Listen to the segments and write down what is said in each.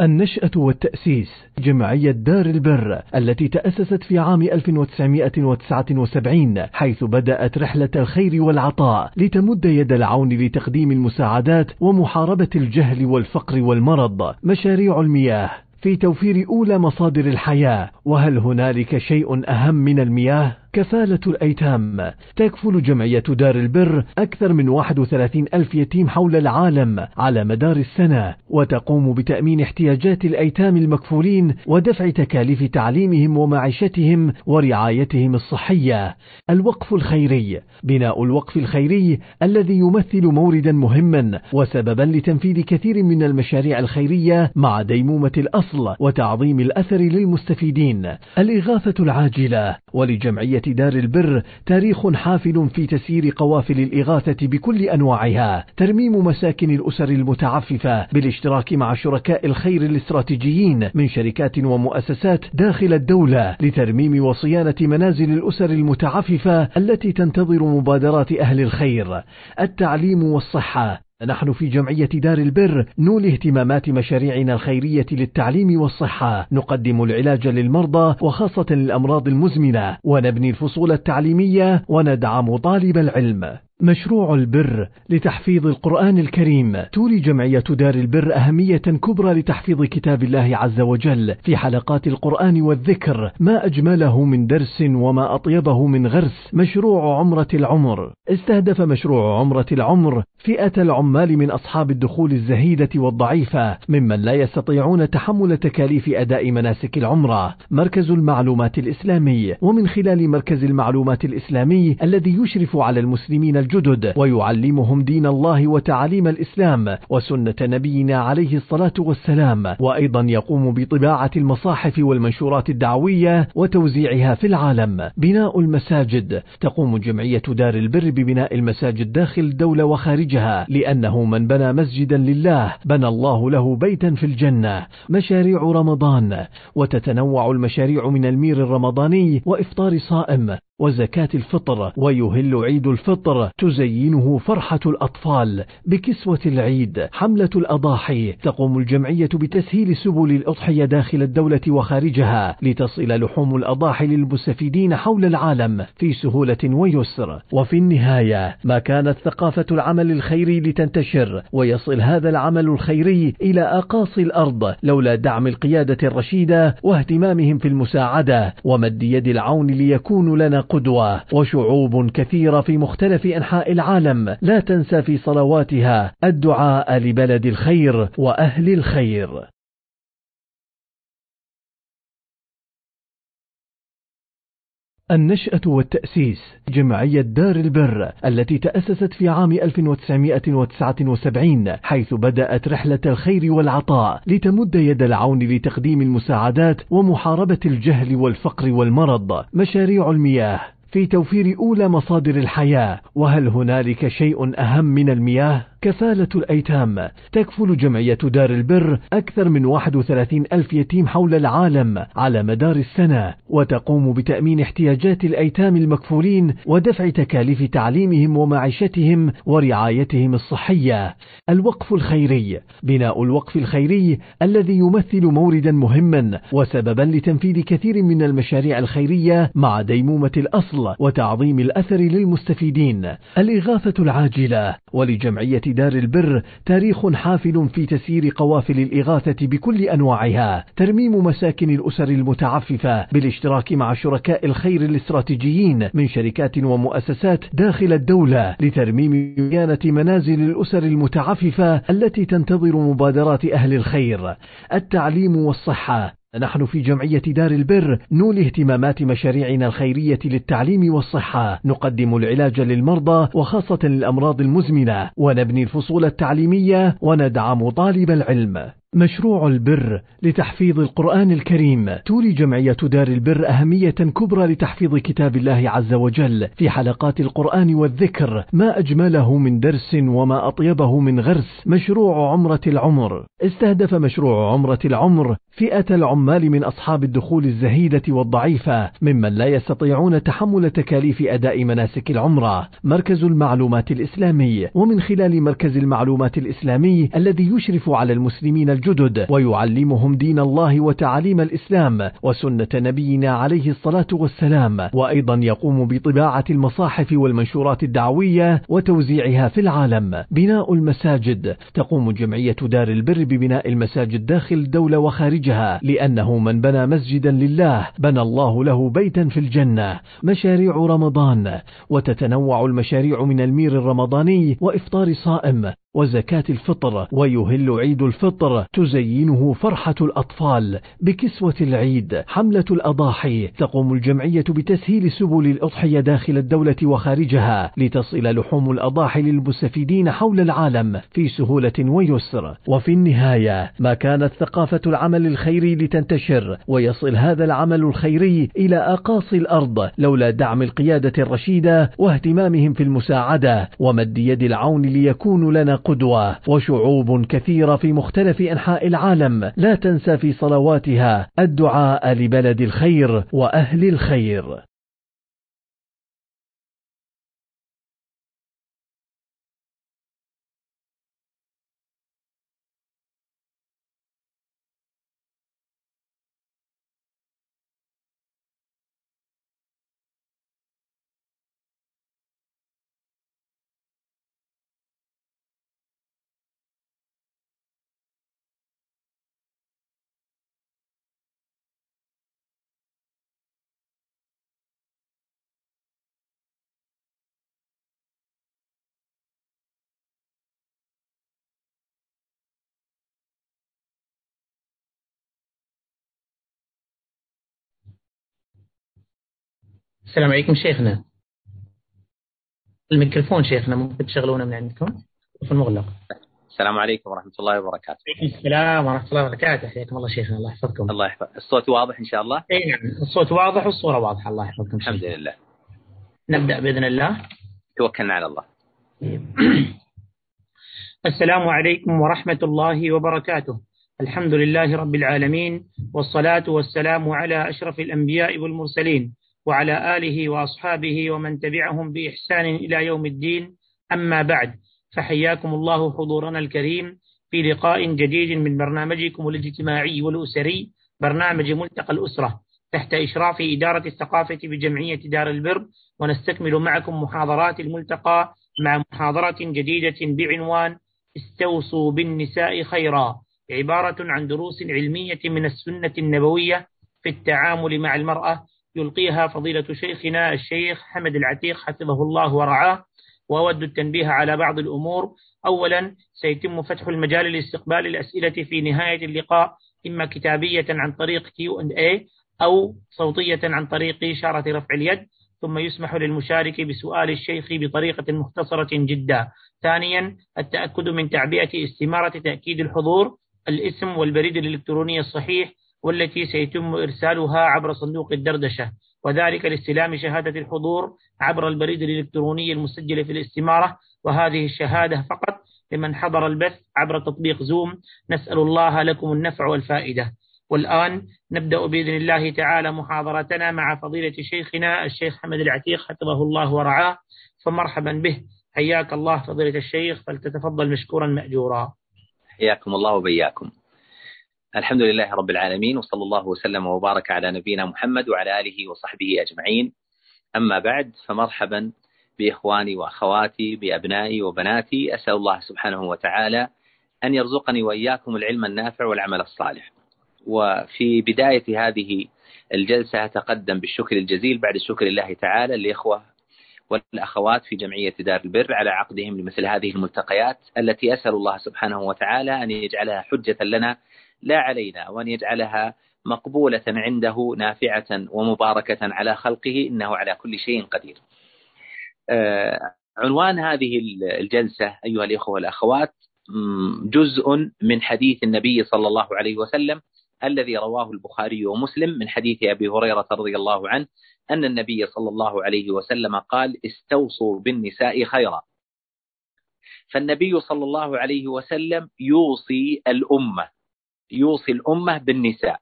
النشأة والتأسيس جمعية دار البر التي تأسست في عام 1979 حيث بدأت رحلة الخير والعطاء لتمد يد العون لتقديم المساعدات ومحاربة الجهل والفقر والمرض مشاريع المياه في توفير أولى مصادر الحياة وهل هنالك شيء أهم من المياه؟ كفالة الأيتام. تكفل جمعية دار البر أكثر من 31 ألف يتيم حول العالم على مدار السنة وتقوم بتأمين احتياجات الأيتام المكفولين ودفع تكاليف تعليمهم ومعيشتهم ورعايتهم الصحية. الوقف الخيري. بناء الوقف الخيري الذي يمثل موردا مهما وسببا لتنفيذ كثير من المشاريع الخيرية مع ديمومة الأصل وتعظيم الأثر للمستفيدين. الإغاثة العاجلة. ولجمعية دار البر تاريخ حافل في تسيير قوافل الإغاثة بكل أنواعها. ترميم مساكن الأسر المتعففة بالاشتراك مع شركاء الخير الاستراتيجيين من شركات ومؤسسات داخل الدولة لترميم وصيانة منازل الأسر المتعففة التي تنتظر مبادرات أهل الخير. التعليم والصحة. نحن في جمعية دار البر نولي اهتمامات مشاريعنا الخيرية للتعليم والصحة. نقدم العلاج للمرضى وخاصة الأمراض المزمنة ونبني الفصول التعليمية وندعم طالب العلم. مشروع البر لتحفيظ القرآن الكريم. تولي جمعية دار البر أهمية كبرى لتحفيظ كتاب الله عز وجل في حلقات القرآن والذكر. ما أجمله من درس وما أطيبه من غرس. مشروع عمرة العمر. استهدف مشروع عمرة العمر فئة العمال من أصحاب الدخول الزهيدة والضعيفة ممن لا يستطيعون تحمل تكاليف أداء مناسك العمرة. مركز المعلومات الإسلامي. ومن خلال مركز المعلومات الإسلامي الذي يشرف على المسلمين الجدد ويعلمهم دين الله وتعاليم الإسلام وسنة نبينا عليه الصلاة والسلام وأيضا يقوم بطباعة المصاحف والمنشورات الدعوية وتوزيعها في العالم. بناء المساجد. تقوم جمعية دار البر ببناء المساجد داخل الدولة وخارجها لأنه من بنى مسجدا لله بنى الله له بيتا في الجنة. مشاريع رمضان. وتتنوع المشاريع من المير الرمضاني وإفطار صائم. وزكاة الفطر ويهل عيد الفطر تزينه فرحة الأطفال بكسوة العيد حملة الأضاحي تقوم الجمعية بتسهيل سبل الأضحية داخل الدولة وخارجها لتصل لحوم الأضاحي للمستفيدين حول العالم في سهولة ويسر. وفي النهاية ما كانت ثقافة العمل الخيري لتنتشر ويصل هذا العمل الخيري إلى أقاصي الأرض لولا دعم القيادة الرشيدة واهتمامهم في المساعدة ومد يد العون ليكون لنا قدوة وشعوب كثيرة في مختلف أنحاء العالم. لا تنسى في صلواتها الدعاء لبلد الخير وأهل الخير. النشأة والتأسيس جمعية دار البر التي تأسست في عام 1979 حيث بدأت رحلة الخير والعطاء لتمد يد العون لتقديم المساعدات ومحاربة الجهل والفقر والمرض مشاريع المياه في توفير أولى مصادر الحياة وهل هنالك شيء أهم من المياه؟ كفالة الأيتام. تكفل جمعية دار البر أكثر من 31 ألف يتيم حول العالم على مدار السنة وتقوم بتأمين احتياجات الأيتام المكفولين ودفع تكاليف تعليمهم ومعيشتهم ورعايتهم الصحية. الوقف الخيري. بناء الوقف الخيري الذي يمثل موردا مهما وسببا لتنفيذ كثير من المشاريع الخيرية مع ديمومة الأصل وتعظيم الأثر للمستفيدين. الإغاثة العاجلة. ولجمعية دار البر تاريخ حافل في تسيير قوافل الإغاثة بكل أنواعها. ترميم مساكن الأسر المتعففة بالاشتراك مع شركاء الخير الاستراتيجيين من شركات ومؤسسات داخل الدولة لترميم صيانة منازل الأسر المتعففة التي تنتظر مبادرات أهل الخير. التعليم والصحة. نحن في جمعية دار البر نولي اهتمامات مشاريعنا الخيرية للتعليم والصحة. نقدم العلاج للمرضى وخاصة الأمراض المزمنة ونبني الفصول التعليمية وندعم طالب العلم. مشروع البر لتحفيظ القرآن الكريم. تولي جمعية دار البر أهمية كبرى لتحفيظ كتاب الله عز وجل في حلقات القرآن والذكر. ما أجمله من درس وما أطيبه من غرس. مشروع عمرة العمر. استهدف مشروع عمرة العمر فئة العمال من أصحاب الدخول الزهيدة والضعيفة ممن لا يستطيعون تحمل تكاليف أداء مناسك العمرة. مركز المعلومات الإسلامي. ومن خلال مركز المعلومات الإسلامي الذي يشرف على المسلمين الجدد ويعلمهم دين الله وتعاليم الإسلام وسنة نبينا عليه الصلاة والسلام وأيضا يقوم بطباعة المصاحف والمنشورات الدعوية وتوزيعها في العالم. بناء المساجد. تقوم جمعية دار البر ببناء المساجد داخل الدولة وخارجها لأنه من بنى مسجدا لله بنى الله له بيتا في الجنة. مشاريع رمضان. وتتنوع المشاريع من المير الرمضاني وإفطار صائم. وزكاة الفطر ويهل عيد الفطر تزينه فرحة الأطفال بكسوة العيد. حملة الأضاحي تقوم الجمعية بتسهيل سبل الأضحية داخل الدولة وخارجها لتصل لحوم الأضاحي للمستفيدين حول العالم في سهولة ويسر. وفي النهاية ما كانت ثقافة العمل الخيري لتنتشر ويصل هذا العمل الخيري إلى أقاصي الأرض لولا دعم القيادة الرشيدة واهتمامهم في المساعدة. ومد يد العون ليكونوا لنا قدوة وشعوب كثيرة في مختلف أنحاء العالم. لا تنسى في صلواتها الدعاء لبلد الخير وأهل الخير. السلام عليكم شيخنا. الميكروفون شيخنا ممكن تشغلونه من عندكم؟ الميكروفون مغلق السلام عليكم ورحمة الله وبركاته. عليكم السلام ورحمة الله وبركاته. حياكم الله شيخنا الله يحفظكم. الله يحفظ. الصوت واضح إن شاء الله؟ اي نعم الصوت واضح والصورة واضحة الله يحفظكم الحمد لله. نبدأ بإذن الله. توكلنا على الله. السلام عليكم ورحمة الله وبركاته. الحمد لله رب العالمين والصلاة والسلام على أشرف الأنبياء والمرسلين. وعلى آله وأصحابه ومن تبعهم بإحسان إلى يوم الدين. أما بعد فحياكم الله حضورنا الكريم في لقاء جديد من برنامجكم الاجتماعي والأسري برنامج ملتقى الأسرة تحت إشراف إدارة الثقافة بجمعية دار البر. ونستكمل معكم محاضرات الملتقى مع محاضرة جديدة بعنوان استوصوا بالنساء خيرا. عبارة عن دروس علمية من السنة النبوية في التعامل مع المرأة يلقيها فضيلة شيخنا الشيخ حمد العتيق حفظه الله ورعاه وأود التنبيه على بعض الأمور. أولا سيتم فتح المجال لاستقبال الأسئلة في نهاية اللقاء إما كتابية عن طريق Q&A أو صوتية عن طريق إشارة رفع اليد ثم يسمح للمشارك بسؤال الشيخ بطريقة مختصرة جدا. ثانيا التأكد من تعبئة استمارة تأكيد الحضور الاسم والبريد الإلكتروني الصحيح والتي سيتم إرسالها عبر صندوق الدردشة وذلك لاستلام شهادة الحضور عبر البريد الإلكتروني المسجل في الاستمارة. وهذه الشهادة فقط لمن حضر البث عبر تطبيق زوم. نسأل الله لكم النفع والفائدة. والآن نبدأ بإذن الله تعالى محاضرتنا مع فضيلة شيخنا الشيخ حمد العتيق حفظه الله ورعاه. فمرحبا به. حياك الله فضيلة الشيخ فلتتفضل مشكورا مأجورا. حياكم الله وبياكم. الحمد لله رب العالمين وصلى الله وسلم وبارك على نبينا محمد وعلى آله وصحبه أجمعين. أما بعد فمرحبا بإخواني وأخواتي بأبنائي وبناتي. أسأل الله سبحانه وتعالى أن يرزقني وإياكم العلم النافع والعمل الصالح. وفي بداية هذه الجلسة أتقدم بالشكر الجزيل بعد شكر الله تعالى للإخوة والأخوات في جمعية دار البر على عقدهم لمثل هذه الملتقيات التي أسأل الله سبحانه وتعالى أن يجعلها حجة لنا لا علينا وأن يجعلها مقبولة عنده نافعة ومباركة على خلقه إنه على كل شيء قدير. عنوان هذه الجلسة أيها الإخوة والأخوات جزء من حديث النبي صلى الله عليه وسلم الذي رواه البخاري ومسلم من حديث أبي هريرة رضي الله عنه أن النبي صلى الله عليه وسلم قال استوصوا بالنساء خيرا. فالنبي صلى الله عليه وسلم يوصي الأمة يوصي الأمة بالنساء.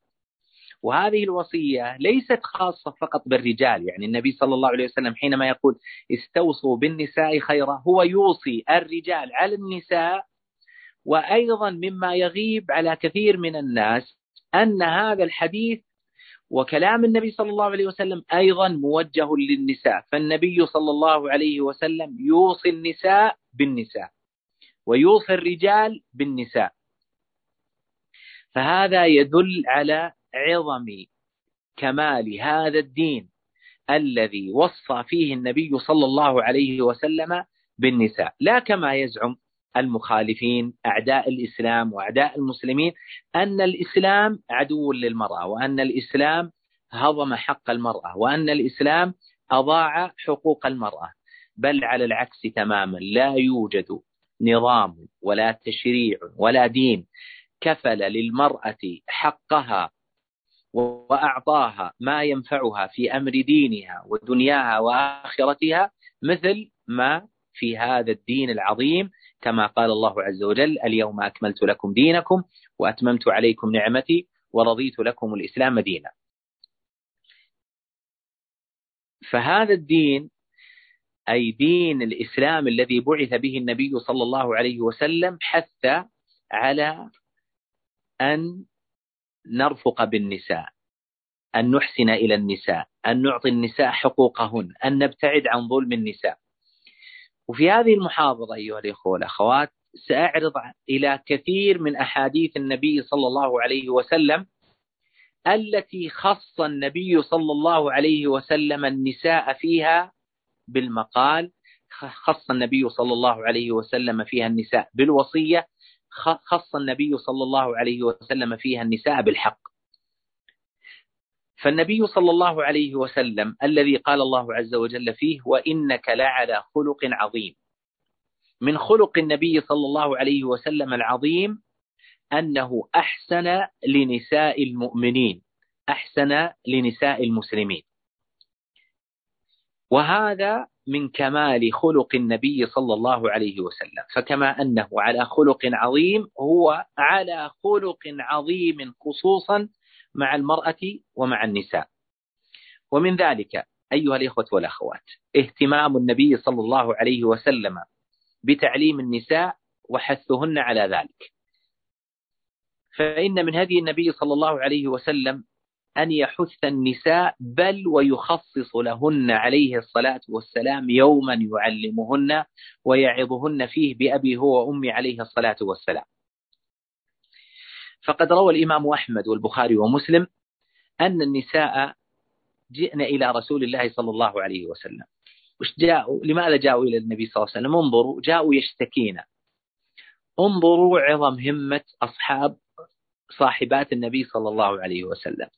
وهذه الوصية ليست خاصة فقط بالرجال يعني النبي صلى الله عليه وسلم حينما يقول استوصوا بالنساء خيرا هو يوصي الرجال على النساء وأيضا مما يغيب على كثير من الناس أن هذا الحديث وكلام النبي صلى الله عليه وسلم أيضا موجه للنساء. فالنبي صلى الله عليه وسلم يوصي النساء بالنساء ويوصي الرجال بالنساء. فهذا يدل على عظم كمال هذا الدين الذي وصى فيه النبي صلى الله عليه وسلم بالنساء لا كما يزعم المخالفين أعداء الإسلام وأعداء المسلمين أن الإسلام عدو للمرأة وأن الإسلام هضم حق المرأة وأن الإسلام أضاع حقوق المرأة بل على العكس تماما لا يوجد نظام ولا تشريع ولا دين كفل للمرأة حقها وأعطاها ما ينفعها في أمر دينها ودنياها وآخرتها مثل ما في هذا الدين العظيم كما قال الله عز وجل اليوم أكملت لكم دينكم وأتممت عليكم نعمتي ورضيت لكم الإسلام دينا. فهذا الدين أي دين الإسلام الذي بعث به النبي صلى الله عليه وسلم حث على أن نرفق بالنساء أن نحسن إلى النساء أن نعطي النساء حقوقهن أن نبتعد عن ظلم النساء. وفي هذه المحاضرة أيها الإخوة والأخوات سأعرض إلى كثير من أحاديث النبي صلى الله عليه وسلم التي خص النبي صلى الله عليه وسلم النساء فيها بالمقال خص النبي صلى الله عليه وسلم فيها النساء بالوصية خص النبي صلى الله عليه وسلم فيها النساء بالحق. فالنبي صلى الله عليه وسلم الذي قال الله عز وجل فيه وإنك لعلى خلق عظيم. من خلق النبي صلى الله عليه وسلم العظيم أنه أحسن لنساء المؤمنين أحسن لنساء المسلمين. وهذا من كمال خلق النبي صلى الله عليه وسلم. فكما أنه على خلق عظيم هو على خلق عظيم خصوصا مع المرأة ومع النساء. ومن ذلك أيها الإخوة والأخوات اهتمام النبي صلى الله عليه وسلم بتعليم النساء وحثهن على ذلك. فإن من هدي النبي صلى الله عليه وسلم أن يحث النساء بل ويخصص لهن عليه الصلاة والسلام يوما يعلمهن ويعظهن فيه بأبي هو وأمي عليه الصلاة والسلام. فقد روى الإمام أحمد والبخاري ومسلم أن النساء جئن إلى رسول الله صلى الله عليه وسلم. وش جاءوا؟ لماذا جاءوا إلى النبي صلى الله عليه وسلم؟ انظروا جاءوا يشتكين. انظروا عظم همة أصحاب صاحبات النبي صلى الله عليه وسلم.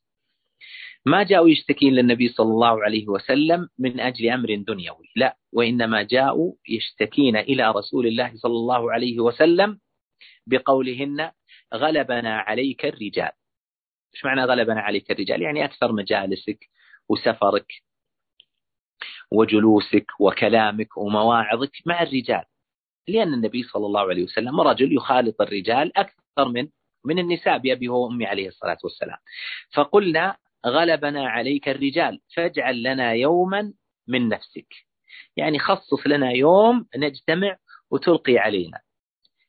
ما جاءوا يشتكين للنبي صلى الله عليه وسلم من أجل أمر دنيوي. لا وإنما جاءوا يشتكين إلى رسول الله صلى الله عليه وسلم بقولهن غلبنا عليك الرجال. إيش معنى غلبنا عليك الرجال؟ يعني أكثر مجالسك وسفرك وجلوسك وكلامك ومواعظك مع الرجال. لأن النبي صلى الله عليه وسلم رجل يخالط الرجال أكثر من من النساء بأبي وأمي عليه الصلاة والسلام. فقلنا غلبنا عليك الرجال فاجعل لنا يوما من نفسك. يعني خصص لنا يوم نجتمع وتلقي علينا.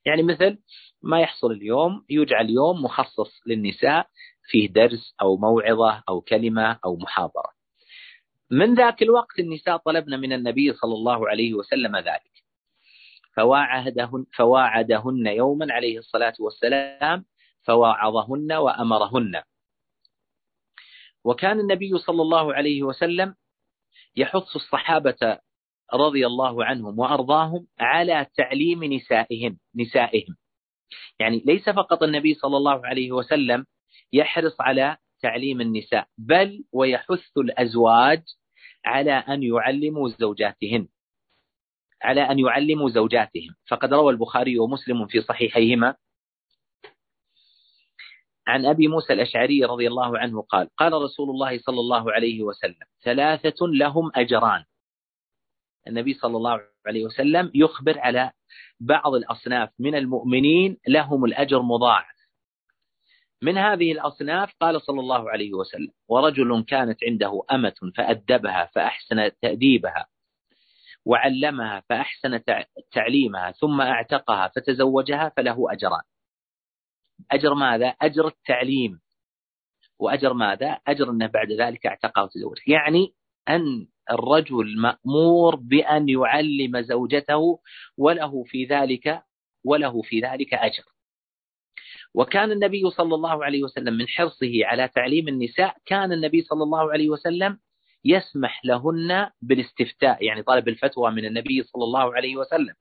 يعني مثل ما يحصل اليوم يجعل يوم مخصص للنساء فيه درس أو موعظة أو كلمة أو محاضرة. من ذاك الوقت النساء طلبنا من النبي صلى الله عليه وسلم ذلك. فواعدهن, فواعدهن يوما عليه الصلاة والسلام فواعظهن وأمرهن. وكان النبي صلى الله عليه وسلم يحث الصحابة رضي الله عنهم وأرضاهم على تعليم نسائهم نسائهم. يعني ليس فقط النبي صلى الله عليه وسلم يحرص على تعليم النساء بل ويحث الأزواج على أن يعلموا زوجاتهن على أن يعلموا زوجاتهم. فقد روى البخاري ومسلم في صحيحيهما عن أبي موسى الأشعري رضي الله عنه قال قال رسول الله صلى الله عليه وسلم ثلاثة لهم أجران. النبي صلى الله عليه وسلم يخبر على بعض الأصناف من المؤمنين لهم الأجر مضاعف. من هذه الأصناف قال صلى الله عليه وسلم ورجل كانت عنده أمة فأدبها فأحسن تأديبها وعلمها فأحسن تعليمها ثم أعتقها فتزوجها فله أجران. أجر ماذا؟ أجر التعليم وأجر ماذا؟ أجر أنه بعد ذلك اعتقها وتزوجها يعني أن الرجل مأمور بأن يعلم زوجته وله في ذلك وله في ذلك أجر وكان النبي صلى الله عليه وسلم من حرصه على تعليم النساء كان النبي صلى الله عليه وسلم يسمح لهن بالاستفتاء يعني طلب الفتوى من النبي صلى الله عليه وسلم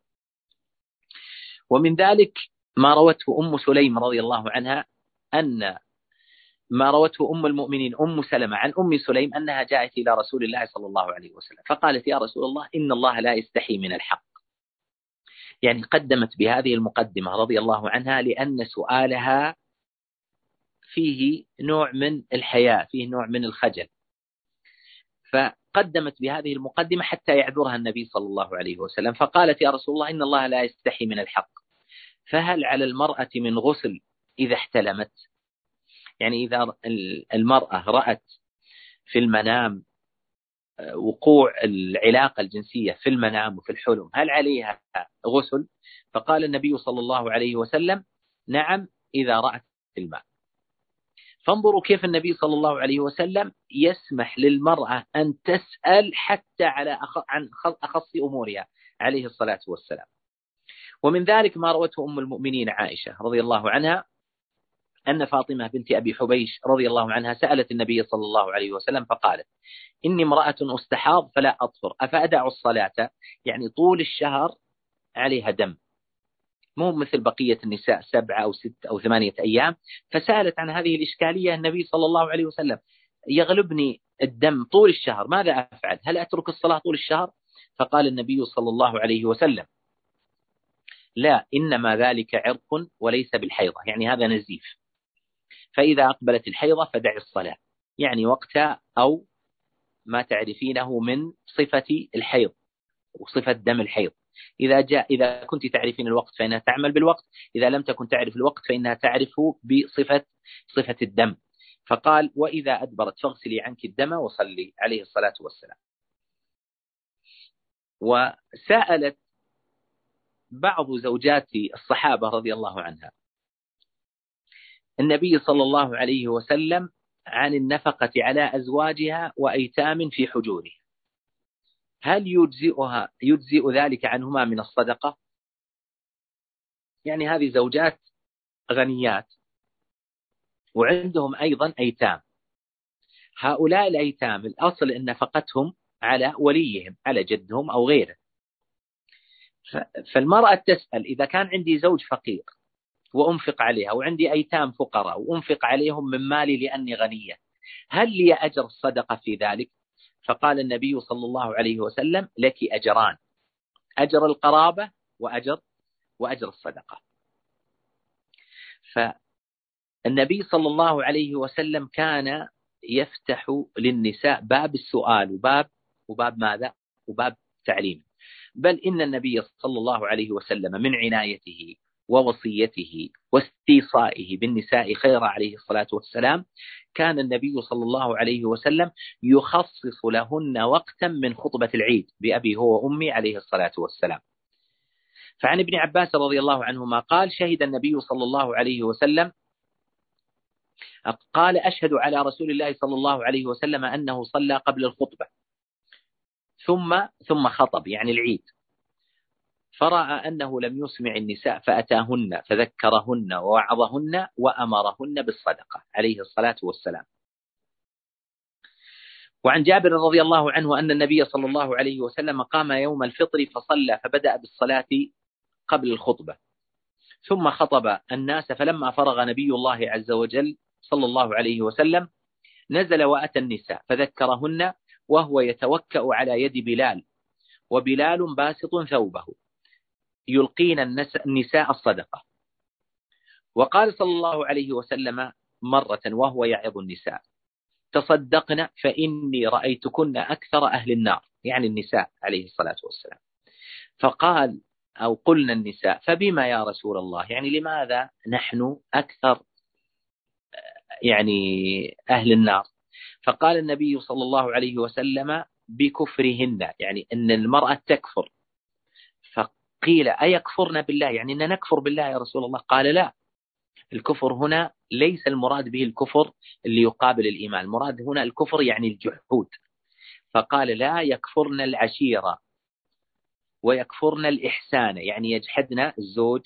ومن ذلك ما روته أم سليم رضي الله عنها أن ما روته أم المؤمنين أم سلمة عن أم سليم أنها جاءت إلى رسول الله صلى الله عليه وسلم. فقالت يا رسول الله إن الله لا يستحي من الحق. يعني قدمت بهذه المقدمة رضي الله عنها لأن سؤالها فيه نوع من الحياء فيه نوع من الخجل. فقدمت بهذه المقدمة حتى يعذرها النبي صلى الله عليه وسلم. فقالت يا رسول الله إن الله لا يستحي من الحق. فهل على المرأة من غسل إذا احتلمت؟ يعني إذا المرأة رأت في المنام آه، وقوع العلاقة الجنسية في المنام وفي الحلم هل عليها غسل؟ فقال النبي صلى الله عليه وسلم نعم إذا رأت الماء. فانظروا كيف النبي صلى الله عليه وسلم يسمح للمرأة أن تسأل حتى على عن أخص أمورها عليه الصلاة والسلام. ومن ذلك ما روته أم المؤمنين عائشة رضي الله عنها أن فاطمة بنت أبي حبيش رضي الله عنها سألت النبي صلى الله عليه وسلم فقالت إني امرأة أستحاض فلا أطهر أفأدع الصلاة؟ يعني طول الشهر عليها دم. مو مثل بقية النساء سبعة أو ست أو ثمانية أيام. فسألت عن هذه الإشكالية النبي صلى الله عليه وسلم. يغلبني الدم طول الشهر ماذا أفعل؟ هل أترك الصلاة طول الشهر؟ فقال النبي صلى الله عليه وسلم لا إنما ذلك عرق وليس بالحيضة يعني هذا نزيف. فإذا أقبلت الحيضة فدع الصلاة يعني وقتها أو ما تعرفينه من صفة الحيض وصفة دم الحيض. إذا جاء إذا كنت تعرفين الوقت فإنها تعمل بالوقت إذا لم تكن تعرف الوقت فإنها تعرف بصفة صفة الدم. فقال وإذا أدبرت فاغسلي عنك الدم وصلي عليه الصلاة والسلام. وسألت بعض زوجات الصحابة رضي الله عنها. النبي صلى الله عليه وسلم عن النفقة على أزواجها وأيتام في حجورها هل يجزئها يجزئ ذلك عنهما من الصدقة؟ يعني هذه زوجات غنيات وعندهم أيضا أيتام. هؤلاء الأيتام الأصل أن نفقتهم على وليهم على جدهم أو غيره. فالمرأة تسأل إذا كان عندي زوج فقير وأنفق عليها وعندي أيتام فقراء وأنفق عليهم من مالي لأني غنية هل لي أجر الصدقة في ذلك؟ فقال النبي صلى الله عليه وسلم لك أجران أجر القرابة وأجر وأجر الصدقة. فالنبي صلى الله عليه وسلم كان يفتح للنساء باب السؤال وباب وباب ماذا؟ وباب تعليم. بل إن النبي صلى الله عليه وسلم من عنايته ووصيته واستيصائه بالنساء خير عليه الصلاة والسلام كان النبي صلى الله عليه وسلم يخصص لهن وقتا من خطبة العيد بأبي هو وأمي عليه الصلاة والسلام. فعن ابن عباس رضي الله عنهما قال شهد النبي صلى الله عليه وسلم قال أشهد على رسول الله صلى الله عليه وسلم أنه صلى قبل الخطبة. ثم ثم خطب يعني العيد. فرأى أنه لم يسمع النساء فأتاهن فذكرهن ووعظهن وأمرهن بالصدقة عليه الصلاة والسلام. وعن جابر رضي الله عنه أن النبي صلى الله عليه وسلم قام يوم الفطر فصلى فبدأ بالصلاة قبل الخطبة. ثم خطب الناس فلما فرغ نبي الله عز وجل صلى الله عليه وسلم نزل وأتى النساء فذكرهن وهو يتوكأ على يد بلال وبلال باسط ثوبه يلقين النساء الصدقة. وقال صلى الله عليه وسلم مرة وهو يعظ النساء تصدقن فإني رأيتكن أكثر أهل النار. يعني النساء عليه الصلاة والسلام. فقال أو قلنا النساء فبما يا رسول الله؟ يعني لماذا نحن أكثر يعني أهل النار؟ فقال النبي صلى الله عليه وسلم بكفرهن يعني أن المرأة تكفر. فقيل أيكفرن بالله؟ يعني أن نكفر بالله يا رسول الله؟ قال لا. الكفر هنا ليس المراد به الكفر اللي يقابل الإيمان المراد هنا الكفر يعني الجحود. فقال لا يكفرن العشيرة ويكفرن الإحسان يعني يجحدن الزوج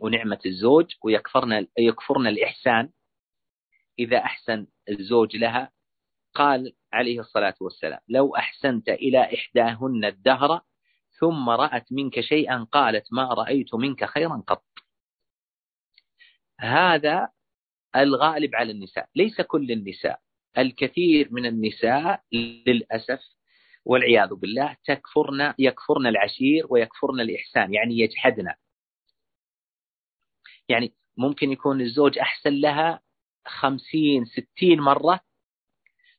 ونعمة الزوج ويكفرن يكفرن الإحسان. إذا أحسن الزوج لها قال عليه الصلاة والسلام لو أحسنت إلى إحداهن الدهر ثم رأت منك شيئا قالت ما رأيت منك خيرا قط. هذا الغالب على النساء ليس كل النساء الكثير من النساء للأسف والعياذ بالله تكفرن يكفرن العشير ويكفرن الإحسان يعني يجحدن. يعني ممكن يكون الزوج أحسن لها خمسين ستين مرة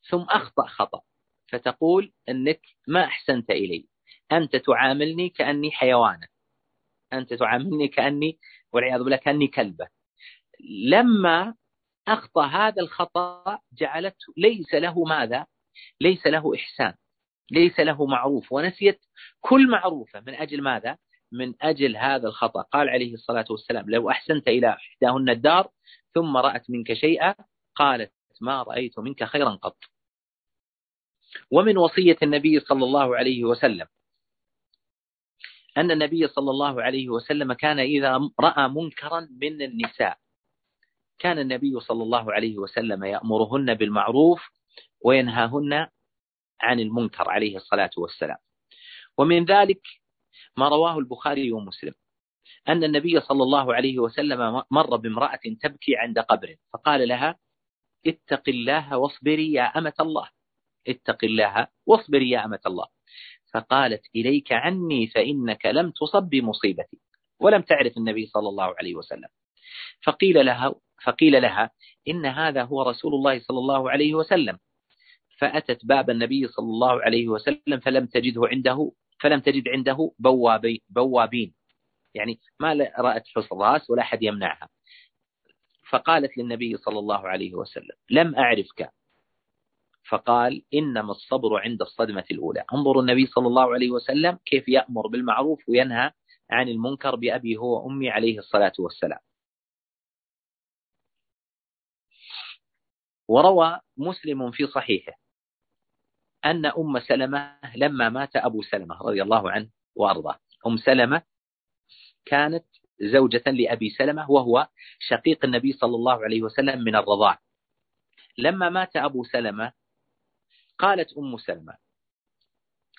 ثم أخطأ خطأ فتقول أنك ما أحسنت إلي. أنت تعاملني كأني حيوانة. أنت تعاملني كأني والعياذ بالله كأني كلبة. لما أخطأ هذا الخطأ جعلته ليس له ماذا؟ ليس له إحسان. ليس له معروف. ونسيت كل معروفة. من أجل ماذا؟ من أجل هذا الخطأ. قال عليه الصلاة والسلام لو أحسنت إلى إحداهن الدار ثم رأت منك شيئا قالت ما رأيت منك خيرا قط. ومن وصية النبي صلى الله عليه وسلم. أن النبي صلى الله عليه وسلم كان إذا رأى منكرا من النساء. كان النبي صلى الله عليه وسلم يأمرهن بالمعروف وينهاهن عن المنكر عليه الصلاة والسلام. ومن ذلك ما رواه البخاري ومسلم. أن النبي صلى الله عليه وسلم مر بامرأة تبكي عند قبر فقال لها اتق الله واصبري يا أمة الله. اتق الله واصبري يا أمة الله. فقالت إليك عني فإنك لم تصب بمصيبتي ولم تعرف النبي صلى الله عليه وسلم. فقيل لها فقيل لها إن هذا هو رسول الله صلى الله عليه وسلم. فأتت باب النبي صلى الله عليه وسلم فلم تجده عنده فلم تجد عنده بوابي بوابين. يعني ما رأت حراس ولا أحد يمنعها. فقالت للنبي صلى الله عليه وسلم لم أعرفك. فقال إنما الصبر عند الصدمة الأولى. انظروا النبي صلى الله عليه وسلم كيف يأمر بالمعروف وينهى عن المنكر بأبي هو وأمي عليه الصلاة والسلام. وروى مسلم في صحيحه أن أم سلمة لما مات أبو سلمة رضي الله عنه وأرضاه. أم سلمة كانت زوجة لأبي سلمة وهو شقيق النبي صلى الله عليه وسلم من الرضاع. لما مات أبو سلمة قالت أم سلمة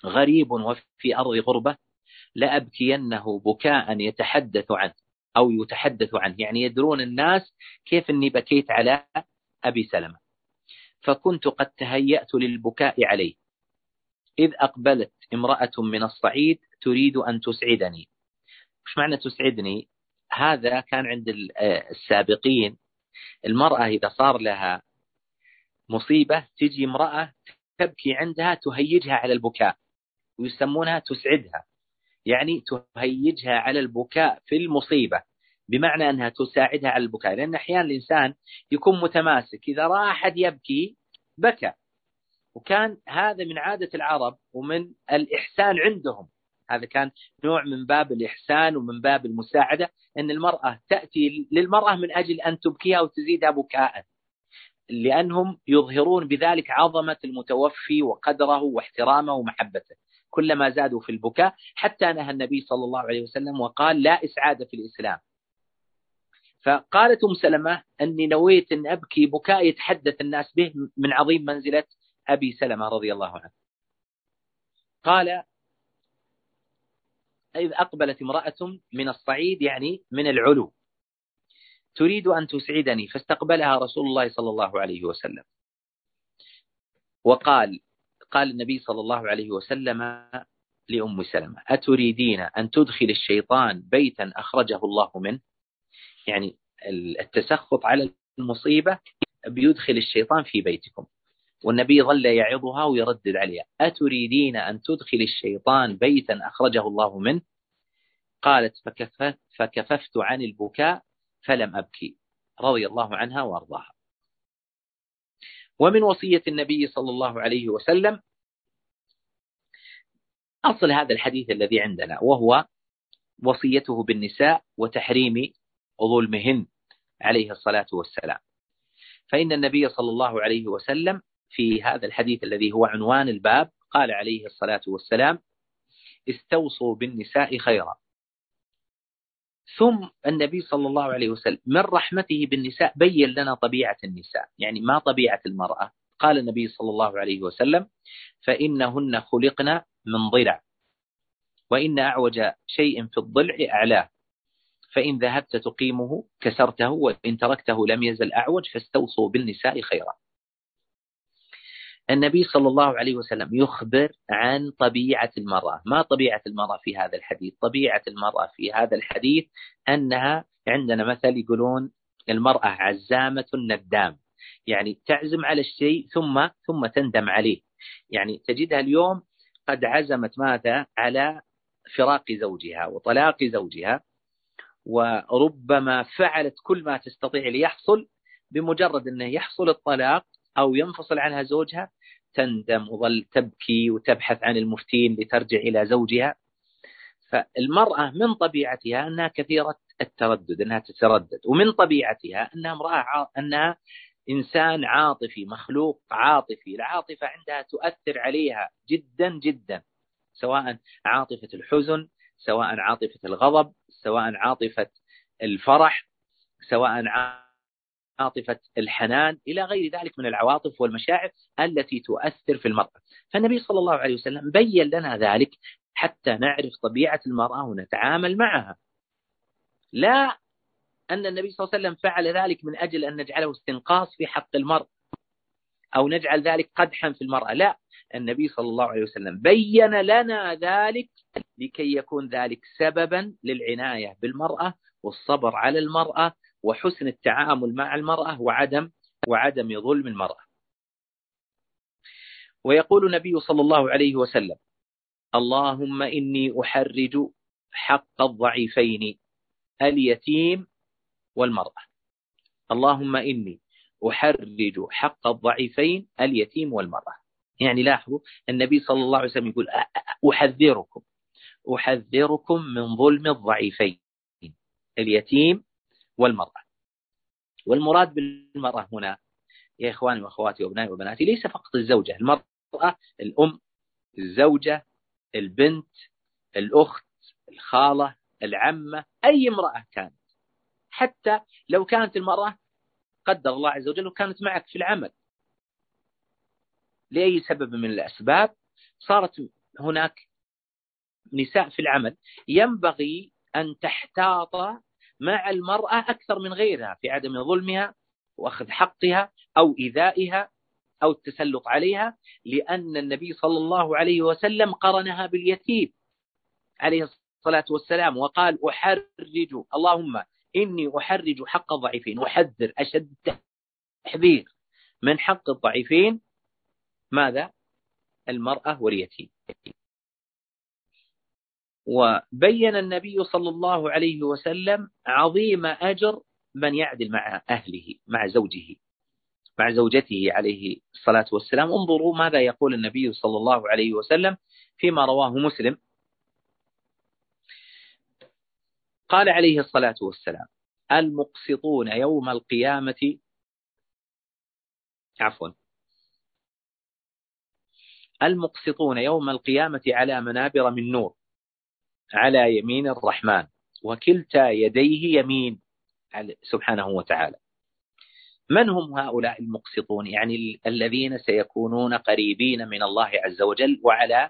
غريب وفي أرض غربة لأبكينه بكاء يتحدث عنه أو يتحدث عنه يعني يدرون الناس كيف أني بكيت على أبي سلمة فكنت قد تهيأت للبكاء عليه. إذ أقبلت امرأة من الصعيد تريد أن تسعدني. مش معنى تسعدني؟ هذا كان عند السابقين. المرأة إذا صار لها مصيبة تجي امرأة تبكي عندها تهيجها على البكاء ويسمونها تسعدها. يعني تهيجها على البكاء في المصيبة بمعنى أنها تساعدها على البكاء. لأن أحيانا الإنسان يكون متماسك إذا رأى أحد يبكي بكى. وكان هذا من عادة العرب ومن الإحسان عندهم. هذا كان نوع من باب الإحسان ومن باب المساعدة أن المرأة تأتي للمرأة من أجل أن تبكيها وتزيدها بكاء. لأنهم يظهرون بذلك عظمة المتوفي وقدره واحترامه ومحبته. كلما زادوا في البكاء حتى نهى النبي صلى الله عليه وسلم وقال لا إسعاد في الإسلام. فقالت أم سلمة أني نويت أن أبكي بكاء يتحدث الناس به من عظيم منزلة أبي سلمة رضي الله عنه. قال إذ أقبلت امرأة من الصعيد يعني من العلو. تريد أن تسعدني فاستقبلها رسول الله صلى الله عليه وسلم. وقال قال النبي صلى الله عليه وسلم لأم سلمة أتريدين أن تدخل الشيطان بيتا أخرجه الله منه؟ يعني التسخط على المصيبة بيدخل الشيطان في بيتكم. والنبي ظل يعظها ويردد عليها أتريدين أن تدخل الشيطان بيتا أخرجه الله منه؟ قالت فكففت, فكففت عن البكاء فلم أبكي رضي الله عنها وأرضاها. ومن وصية النبي صلى الله عليه وسلم أصل هذا الحديث الذي عندنا وهو وصيته بالنساء وتحريم ظلمهن عليه الصلاة والسلام. فإن النبي صلى الله عليه وسلم في هذا الحديث الذي هو عنوان الباب قال عليه الصلاة والسلام استوصوا بالنساء خيرا ثم النبي صلى الله عليه وسلم من رحمته بالنساء بين لنا طبيعة النساء يعني ما طبيعة المرأة. قال النبي صلى الله عليه وسلم فإنهن خلقن من ضلع وإن أعوج شيء في الضلع أعلاه فإن ذهبت تقيمه كسرته وإن تركته لم يزل أعوج فاستوصوا بالنساء خيرا. النبي صلى الله عليه وسلم يخبر عن طبيعة المرأة. ما طبيعة المرأة في هذا الحديث؟ طبيعة المرأة في هذا الحديث أنها عندنا مثل يقولون المرأة عزامة ندام يعني تعزم على الشيء ثم ثم تندم عليه. يعني تجدها اليوم قد عزمت ماذا؟ على فراق زوجها وطلاق زوجها وربما فعلت كل ما تستطيع ليحصل بمجرد أنه يحصل الطلاق أو ينفصل عنها زوجها تندم وظل تبكي وتبحث عن المفتين لترجع إلى زوجها. فالمرأة من طبيعتها أنها كثيرة التردد أنها تتردد. ومن طبيعتها أنها امرأة أنها إنسان عاطفي مخلوق عاطفي. العاطفة عندها تؤثر عليها جدا جدا. سواء عاطفة الحزن سواء عاطفة الغضب سواء عاطفة الفرح سواء عاطفة الحنان إلى غير ذلك من العواطف والمشاعر التي تؤثر في المرأة. فالنبي صلى الله عليه وسلم بين لنا ذلك حتى نعرف طبيعة المرأة ونتعامل معها. لا أن النبي صلى الله عليه وسلم فعل ذلك من أجل أن نجعله استنقاص في حق المرء أو نجعل ذلك قدحا في المرأة. لا النبي صلى الله عليه وسلم بين لنا ذلك لكي يكون ذلك سببا للعناية بالمرأة والصبر على المرأة وحسن التعامل مع المرأة وعدم وعدم ظلم المرأة. ويقول النبي صلى الله عليه وسلم اللهم إني أحرج حق الضعيفين اليتيم والمرأة. اللهم إني أحرج حق الضعيفين اليتيم والمرأة. يعني لاحظوا النبي صلى الله عليه وسلم يقول أحذركم أحذركم من ظلم الضعيفين اليتيم والمرأة. والمراد بالمرأة هنا يا إخواني وأخواتي وأبنائي وبناتي ليس فقط الزوجة المرأة الأم الزوجة البنت الأخت الخالة العمة أي امرأة كانت. حتى لو كانت المرأة قدر الله عز وجل وكانت معك في العمل. لأي سبب من الأسباب صارت هناك نساء في العمل ينبغي أن تحتاط مع المرأة أكثر من غيرها في عدم ظلمها وأخذ حقها أو إيذائها أو التسلط عليها لأن النبي صلى الله عليه وسلم قرنها باليتيم عليه الصلاة والسلام وقال أحرج اللهم إني أحرج حق الضعيفين أحذر أشد تحذير من حق الضعيفين ماذا؟ المرأة واليتيم وبين النبي صلى الله عليه وسلم عظيم أجر من يعدل مع أهله مع زوجه مع زوجته عليه الصلاة والسلام. انظروا ماذا يقول النبي صلى الله عليه وسلم فيما رواه مسلم. قال عليه الصلاة والسلام المقسطون يوم القيامة عفوا المقسطون يوم القيامة على منابر من نور. على يمين الرحمن وكلتا يديه يمين سبحانه وتعالى. من هم هؤلاء المقسطون؟ يعني الذين سيكونون قريبين من الله عز وجل وعلى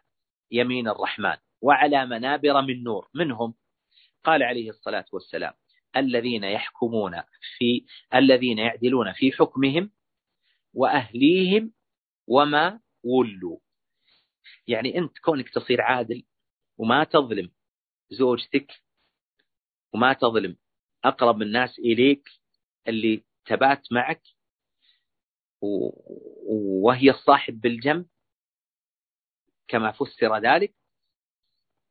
يمين الرحمن وعلى منابر من نور. منهم قال عليه الصلاة والسلام الذين يحكمون في الذين يعدلون في حكمهم وأهليهم وما ولوا. يعني أنت كونك تصير عادل وما تظلم زوجتك وما تظلم. أقرب الناس إليك اللي تبات معك وهي الصاحب بالجنب كما فسر ذلك.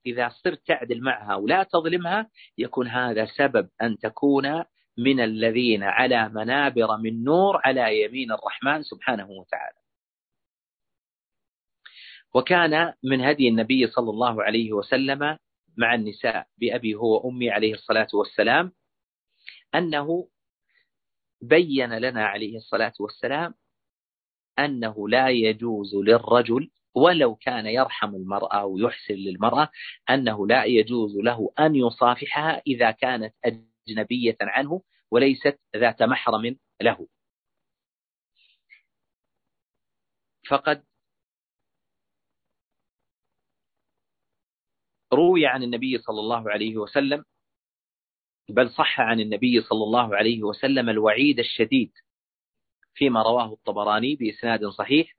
إذا صرت تعدل معها ولا تظلمها يكون هذا سبب أن تكون من الذين على منابر من نور على يمين الرحمن سبحانه وتعالى. وكان من هدي النبي صلى الله عليه وسلم مع النساء بأبي هو وأمي عليه الصلاة والسلام أنه بين لنا عليه الصلاة والسلام أنه لا يجوز للرجل ولو كان يرحم المرأة ويحسن للمرأة أنه لا يجوز له أن يصافحها إذا كانت أجنبية عنه وليست ذات محرم له. فقد روي عن النبي صلى الله عليه وسلم بل صح عن النبي صلى الله عليه وسلم الوعيد الشديد فيما رواه الطبراني بإسناد صحيح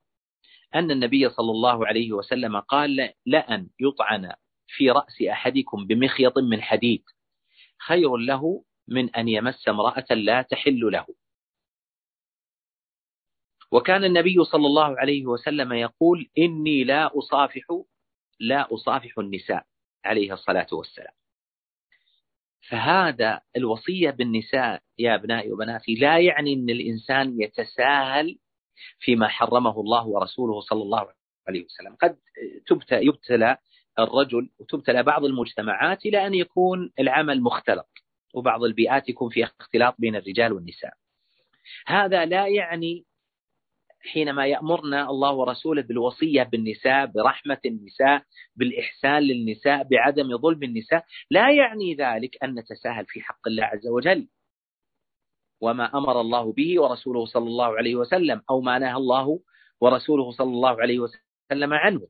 أن النبي صلى الله عليه وسلم قال لأن يطعن في رأس أحدكم بمخيط من حديد خير له من أن يمس امرأة لا تحل له. وكان النبي صلى الله عليه وسلم يقول إني لا أصافح لا أصافح النساء. عليه الصلاة والسلام. فهذا الوصية بالنساء يا أبنائي وبناتي لا يعني أن الإنسان يتساهل فيما حرمه الله ورسوله صلى الله عليه وسلم. قد يبتلى الرجل وتبتلى بعض المجتمعات إلى أن يكون العمل مختلط وبعض البيئات يكون فيها اختلاط بين الرجال والنساء. هذا لا يعني حينما يأمرنا الله ورسوله بالوصية بالنساء برحمة النساء بالإحسان للنساء بعدم ظلم النساء لا يعني ذلك أن نتساهل في حق الله عز وجل. وما أمر الله به ورسوله صلى الله عليه وسلم أو ما نهى الله ورسوله صلى الله عليه وسلم عنه.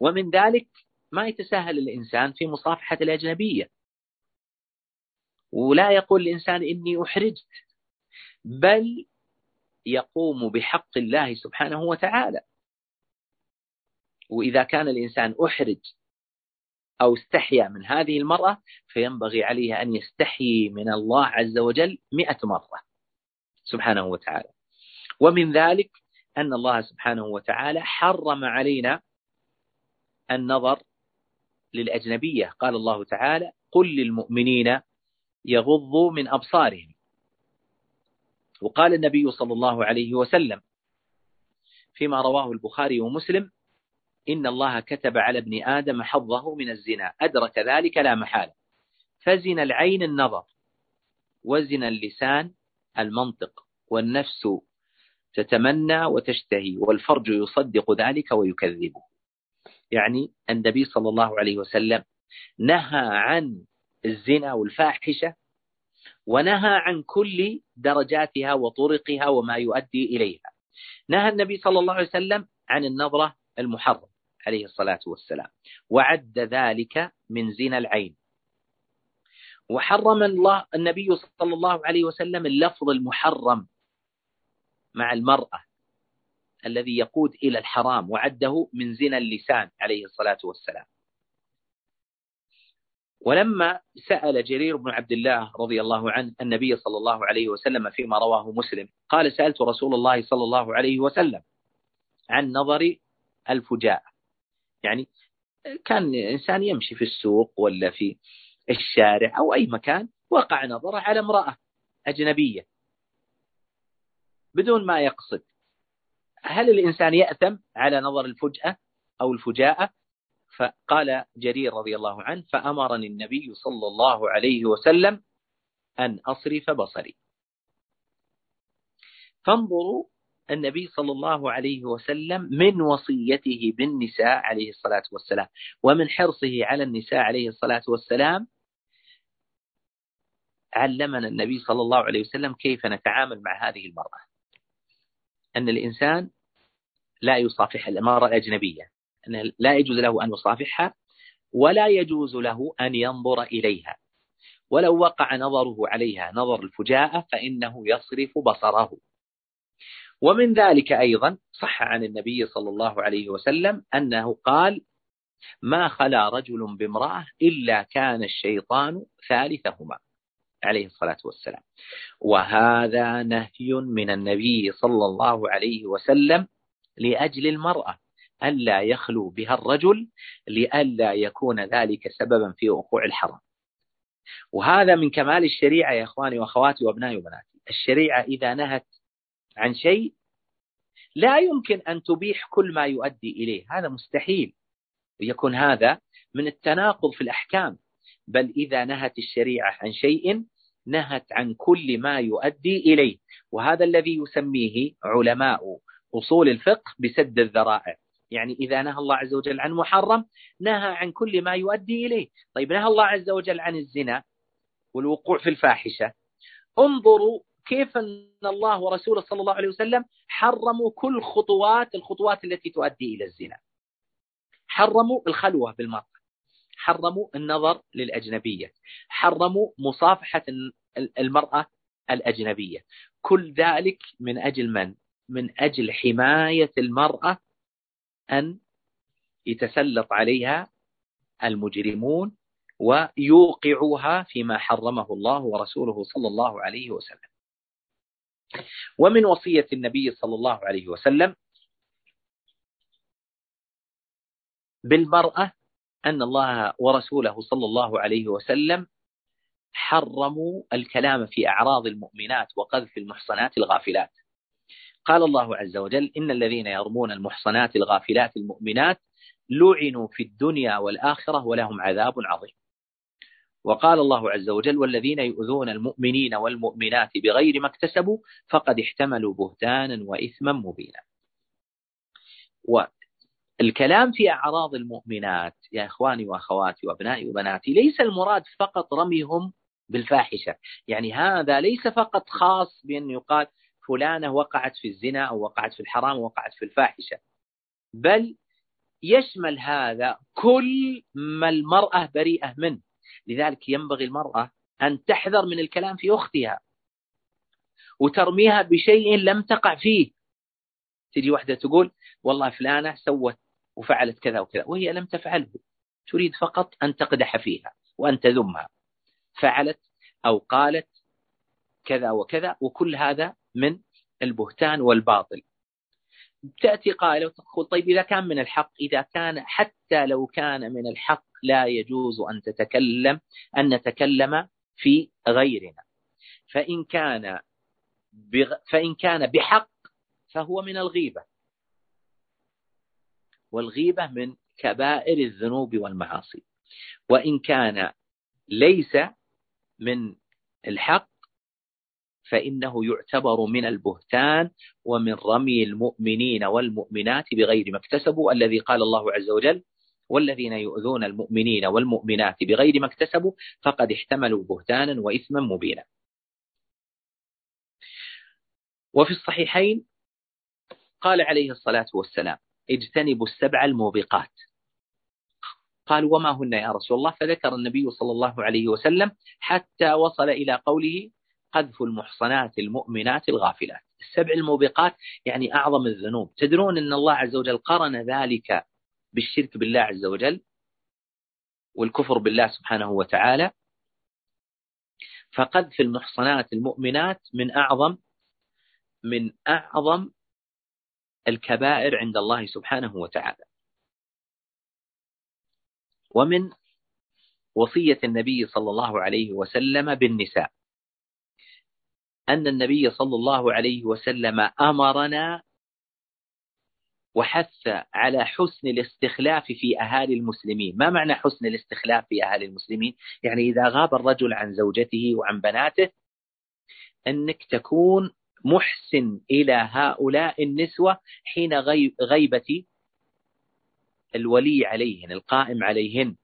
ومن ذلك ما يتساهل الإنسان في مصافحة الأجنبية. ولا يقول الإنسان إني أحرجت بل يقوم بحق الله سبحانه وتعالى. وإذا كان الإنسان أحرج أو استحيا من هذه المرأة فينبغي عليه أن يستحيي من الله عز وجل مئة مرة سبحانه وتعالى. ومن ذلك أن الله سبحانه وتعالى حرم علينا النظر للأجنبية. قال الله تعالى قل للمؤمنين يغضوا من أبصارهم. وقال النبي صلى الله عليه وسلم فيما رواه البخاري ومسلم إن الله كتب على ابن آدم حظه من الزنا أدرك ذلك لا محالة. فزن العين النظر وزن اللسان المنطق والنفس تتمنى وتشتهي والفرج يصدق ذلك ويكذبه. يعني النبي صلى الله عليه وسلم نهى عن الزنا والفاحشة ونهى عن كل درجاتها وطرقها وما يؤدي إليها. نهى النبي صلى الله عليه وسلم عن النظرة المحرم عليه الصلاة والسلام وعد ذلك من زنا العين. وحرم الله النبي صلى الله عليه وسلم اللفظ المحرم مع المرأة الذي يقود إلى الحرام وعده من زنا اللسان عليه الصلاة والسلام. ولما سأل جرير بن عبد الله رضي الله عنه النبي صلى الله عليه وسلم فيما رواه مسلم قال سألت رسول الله صلى الله عليه وسلم عن نظر الفجاء. يعني كان إنسان يمشي في السوق ولا في الشارع أو أي مكان وقع نظره على امرأة أجنبية بدون ما يقصد. هل الإنسان يأثم على نظر الفجأة أو الفجاءة؟ فقال جرير رضي الله عنه فأمرني النبي صلى الله عليه وسلم أن أصرف بصري. فانظروا النبي صلى الله عليه وسلم من وصيته بالنساء عليه الصلاة والسلام ومن حرصه على النساء عليه الصلاة والسلام. علمنا النبي صلى الله عليه وسلم كيف نتعامل مع هذه المرأة. أن الإنسان لا يصافح المرأة الأجنبية. لا يجوز له أن يصافحها ولا يجوز له أن ينظر إليها. ولو وقع نظره عليها نظر الفجاءة فإنه يصرف بصره. ومن ذلك أيضا صح عن النبي صلى الله عليه وسلم أنه قال ما خلا رجل بامرأة إلا كان الشيطان ثالثهما. عليه الصلاة والسلام. وهذا نهي من النبي صلى الله عليه وسلم لأجل المرأة. ألا يخلو بها الرجل لئلا يكون ذلك سببا في وقوع الحرام وهذا من كمال الشريعة يا إخواني وأخواتي وأبنائي وبناتي. الشريعة إذا نهت عن شيء لا يمكن أن تبيح كل ما يؤدي إليه. هذا مستحيل. ويكون هذا من التناقض في الأحكام. بل إذا نهت الشريعة عن شيء نهت عن كل ما يؤدي إليه. وهذا الذي يسميه علماء أصول الفقه بسد الذرائع. يعني إذا نهى الله عز وجل عن محرم نهى عن كل ما يؤدي إليه. طيب نهى الله عز وجل عن الزنا والوقوع في الفاحشة. انظروا كيف أن الله ورسوله صلى الله عليه وسلم حرموا كل خطوات الخطوات التي تؤدي إلى الزنا. حرموا الخلوة بالمرأة حرموا النظر للأجنبية. حرموا مصافحة المرأة الأجنبية. كل ذلك من أجل من؟ من أجل حماية المرأة أن يتسلط عليها المجرمون ويوقعوها فيما حرمه الله ورسوله صلى الله عليه وسلم. ومن وصية النبي صلى الله عليه وسلم بالمرأة أن الله ورسوله صلى الله عليه وسلم حرموا الكلام في أعراض المؤمنات وقذف المحصنات الغافلات. قال الله عز وجل إن الذين يرمون المحصنات الغافلات المؤمنات لعنوا في الدنيا والآخرة ولهم عذاب عظيم. وقال الله عز وجل والذين يؤذون المؤمنين والمؤمنات بغير ما اكتسبوا فقد احتملوا بهتانا وإثما مبينا. والكلام في أعراض المؤمنات يا إخواني وأخواتي وأبنائي وبناتي ليس المراد فقط رميهم بالفاحشة. يعني هذا ليس فقط خاص بأن يقال فلانة وقعت في الزنا أو وقعت في الحرام وقعت في الفاحشة. بل يشمل هذا كل ما المرأة بريئة منه. لذلك ينبغي المرأة أن تحذر من الكلام في أختها وترميها بشيء لم تقع فيه. تجي واحدة تقول والله فلانة سوت وفعلت كذا وكذا وهي لم تفعله. تريد فقط أن تقدح فيها وأن تذمها. فعلت أو قالت كذا وكذا وكل هذا من البهتان والباطل. تأتي قائلة وتقول طيب إذا كان من الحق إذا كان حتى لو كان من الحق لا يجوز أن تتكلم أن نتكلم في غيرنا. فإن كان بغ... فإن كان بحق فهو من الغيبة. والغيبة من كبائر الذنوب والمعاصي. وإن كان ليس من الحق فإنه يعتبر من البهتان ومن رمي المؤمنين والمؤمنات بغير ما اكتسبوا الذي قال الله عز وجل والذين يؤذون المؤمنين والمؤمنات بغير ما اكتسبوا فقد احتملوا بهتانا وإثما مبينا. وفي الصحيحين قال عليه الصلاة والسلام اجتنبوا السبع الموبقات. قال وما هن يا رسول الله؟ فذكر النبي صلى الله عليه وسلم حتى وصل إلى قوله قذف المحصنات المؤمنات الغافلات. السبع الموبقات يعني أعظم الذنوب. تدرون أن الله عز وجل قرن ذلك بالشرك بالله عز وجل والكفر بالله سبحانه وتعالى. فقذف المحصنات المؤمنات من أعظم من أعظم الكبائر عند الله سبحانه وتعالى. ومن وصية النبي صلى الله عليه وسلم بالنساء. أن النبي صلى الله عليه وسلم أمرنا وحث على حسن الاستخلاف في أهالي المسلمين. ما معنى حسن الاستخلاف في أهالي المسلمين؟ يعني إذا غاب الرجل عن زوجته وعن بناته أنك تكون محسن إلى هؤلاء النسوة حين غيبة الولي عليهن القائم عليهن.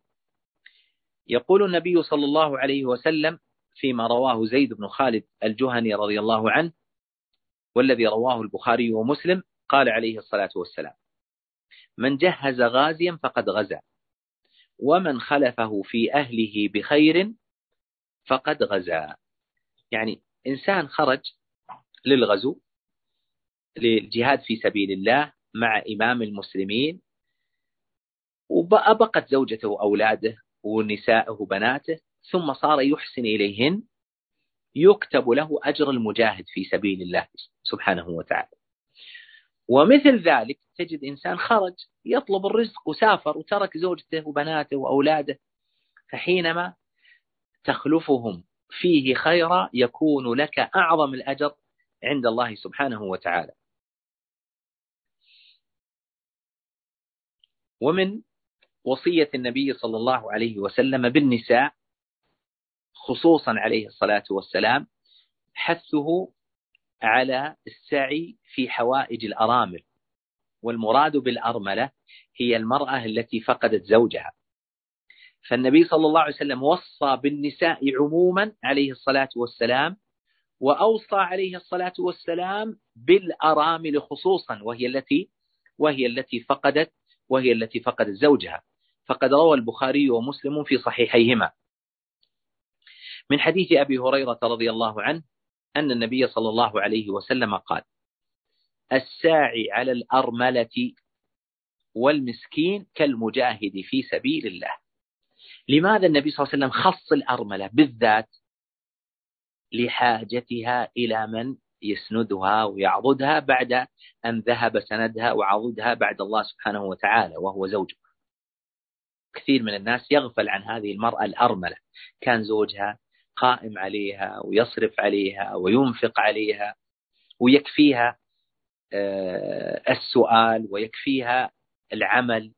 يقول النبي صلى الله عليه وسلم فيما رواه زيد بن خالد الجهني رضي الله عنه والذي رواه البخاري ومسلم قال عليه الصلاة والسلام من جهز غازيا فقد غزا ومن خلفه في أهله بخير فقد غزا. يعني إنسان خرج للغزو للجهاد في سبيل الله مع إمام المسلمين وبقت زوجته وأولاده ونسائه وبناته ثم صار يحسن إليهن يكتب له أجر المجاهد في سبيل الله سبحانه وتعالى. ومثل ذلك تجد إنسان خرج يطلب الرزق وسافر وترك زوجته وبناته وأولاده فحينما تخلفهم فيه خيرا يكون لك أعظم الأجر عند الله سبحانه وتعالى. ومن وصية النبي صلى الله عليه وسلم بالنساء خصوصا عليه الصلاة والسلام حثه على السعي في حوائج الأرامل. والمراد بالأرملة هي المرأة التي فقدت زوجها. فالنبي صلى الله عليه وسلم وصى بالنساء عموما عليه الصلاة والسلام وأوصى عليه الصلاة والسلام بالأرامل خصوصا وهي التي وهي التي فقدت وهي التي فقدت زوجها. فقد روى البخاري ومسلم في صحيحيهما. من حديث أبي هريرة رضي الله عنه أن النبي صلى الله عليه وسلم قال الساعي على الأرملة والمسكين كالمجاهد في سبيل الله. لماذا النبي صلى الله عليه وسلم خص الأرملة بالذات؟ لحاجتها إلى من يسندها ويعضدها بعد أن ذهب سندها وعضدها بعد الله سبحانه وتعالى وهو زوجها كثير من الناس يغفل عن هذه المرأة الأرملة. كان زوجها قائم عليها ويصرف عليها وينفق عليها ويكفيها آه، السؤال ويكفيها العمل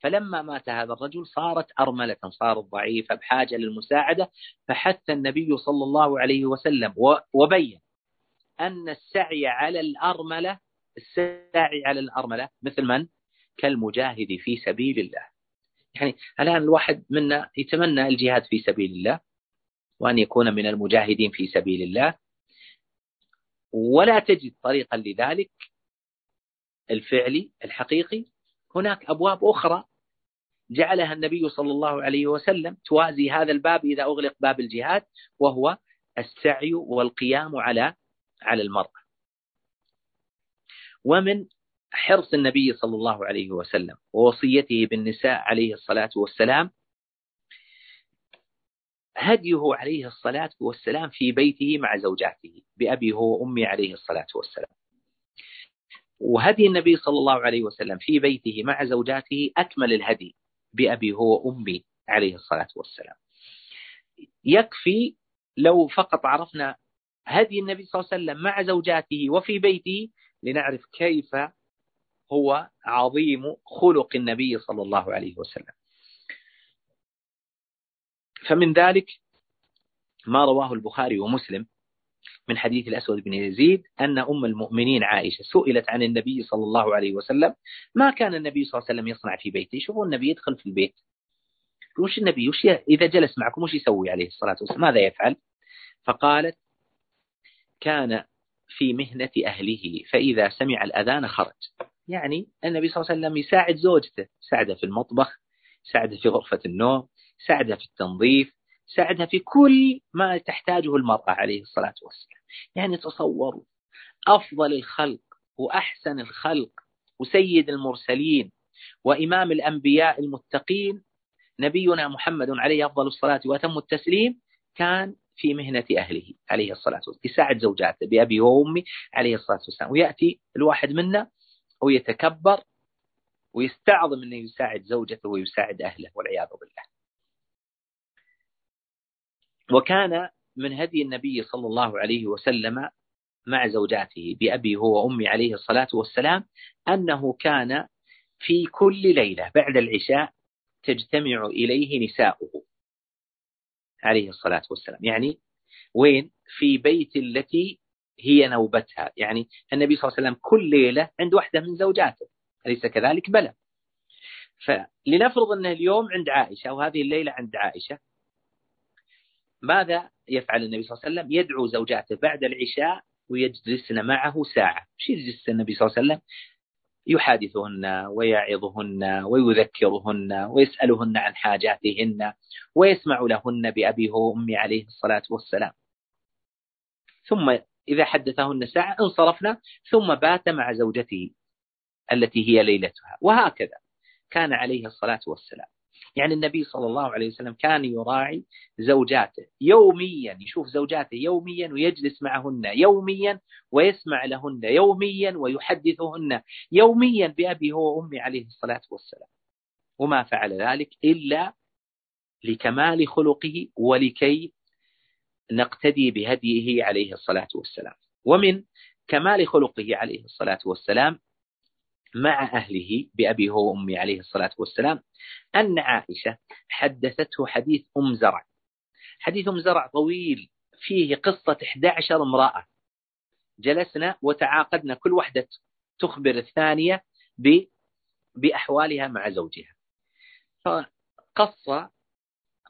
فلما مات هذا الرجل صارت أرملة صارت ضعيفة بحاجة للمساعدة فحث النبي صلى الله عليه وسلم وبين أن السعي على الأرملة السعي على الأرملة مثل من؟ كالمجاهد في سبيل الله يعني الآن الواحد منا يتمنى الجهاد في سبيل الله وأن يكون من المجاهدين في سبيل الله. ولا تجد طريقا لذلك الفعلي الحقيقي. هناك أبواب أخرى جعلها النبي صلى الله عليه وسلم توازي هذا الباب إذا أغلق باب الجهاد وهو السعي والقيام على على المرأة. ومن حرص النبي صلى الله عليه وسلم ووصيته بالنساء عليه الصلاة والسلام هديه عليه الصلاة والسلام في بيته مع زوجاته بأبي هو وأمي عليه الصلاة والسلام. وهدي النبي صلى الله عليه وسلم في بيته مع زوجاته أكمل الهدي بأبي هو وأمي عليه الصلاة والسلام. يكفي لو فقط عرفنا هدي النبي صلى الله عليه وسلم مع زوجاته وفي بيته لنعرف كيف هو عظيم خلق النبي صلى الله عليه وسلم. فمن ذلك ما رواه البخاري ومسلم من حديث الأسود بن يزيد أن أم المؤمنين عائشة سئلت عن النبي صلى الله عليه وسلم ما كان النبي صلى الله عليه وسلم يصنع في بيته؟ شوفوا النبي يدخل في البيت. وش النبي؟ وش إذا جلس معكم وش يسوي عليه الصلاة والسلام؟ ماذا يفعل؟ فقالت كان في مهنة أهله فإذا سمع الأذان خرج. يعني النبي صلى الله عليه وسلم يساعد زوجته ساعده في المطبخ ساعده في غرفة النوم ساعدها في التنظيف ساعدها في كل ما تحتاجه المرأة عليه الصلاة والسلام. يعني تصوروا أفضل الخلق وأحسن الخلق وسيد المرسلين وإمام الأنبياء المتقين نبينا محمد عليه أفضل الصلاة وأتم التسليم كان في مهنة أهله عليه الصلاة والسلام يساعد زوجاته بأبي وأمي عليه الصلاة والسلام. ويأتي الواحد منا ويتكبر ويستعظم أنه يساعد زوجته ويساعد أهله والعياذ بالله. وكان من هدي النبي صلى الله عليه وسلم مع زوجاته بأبي هو وأمي عليه الصلاة والسلام أنه كان في كل ليلة بعد العشاء تجتمع إليه نساؤه عليه الصلاة والسلام. يعني وين؟ في بيت التي هي نوبتها. يعني النبي صلى الله عليه وسلم كل ليلة عند واحدة من زوجاته. أليس كذلك؟ بلى. فلنفرض أنه اليوم عند عائشة وهذه الليلة عند عائشة ماذا يفعل النبي صلى الله عليه وسلم؟ يدعو زوجاته بعد العشاء ويجلسن معه ساعة. إيش يجلس النبي صلى الله عليه وسلم؟ يحادثهن ويعظهن ويذكرهن ويسألهن عن حاجاتهن ويسمع لهن بأبي هو وأمي عليه الصلاة والسلام. ثم إذا حدثهن ساعة انصرفنا ثم بات مع زوجته التي هي ليلتها. وهكذا كان عليه الصلاة والسلام. يعني النبي صلى الله عليه وسلم كان يراعي زوجاته يوميا يشوف زوجاته يوميا ويجلس معهن يوميا ويسمع لهن يوميا ويحدثهن يوميا بأبي هو وأمي عليه الصلاة والسلام. وما فعل ذلك إلا لكمال خلقه ولكي نقتدي بهديه عليه الصلاة والسلام. ومن كمال خلقه عليه الصلاة والسلام مع أهله بأبي هو وأمي عليه الصلاة والسلام أن عائشة حدثته حديث أم زرع. حديث أم زرع طويل فيه قصة 11 امرأة. جلسنا وتعاقدنا كل واحدة تخبر الثانية بأحوالها مع زوجها. فقص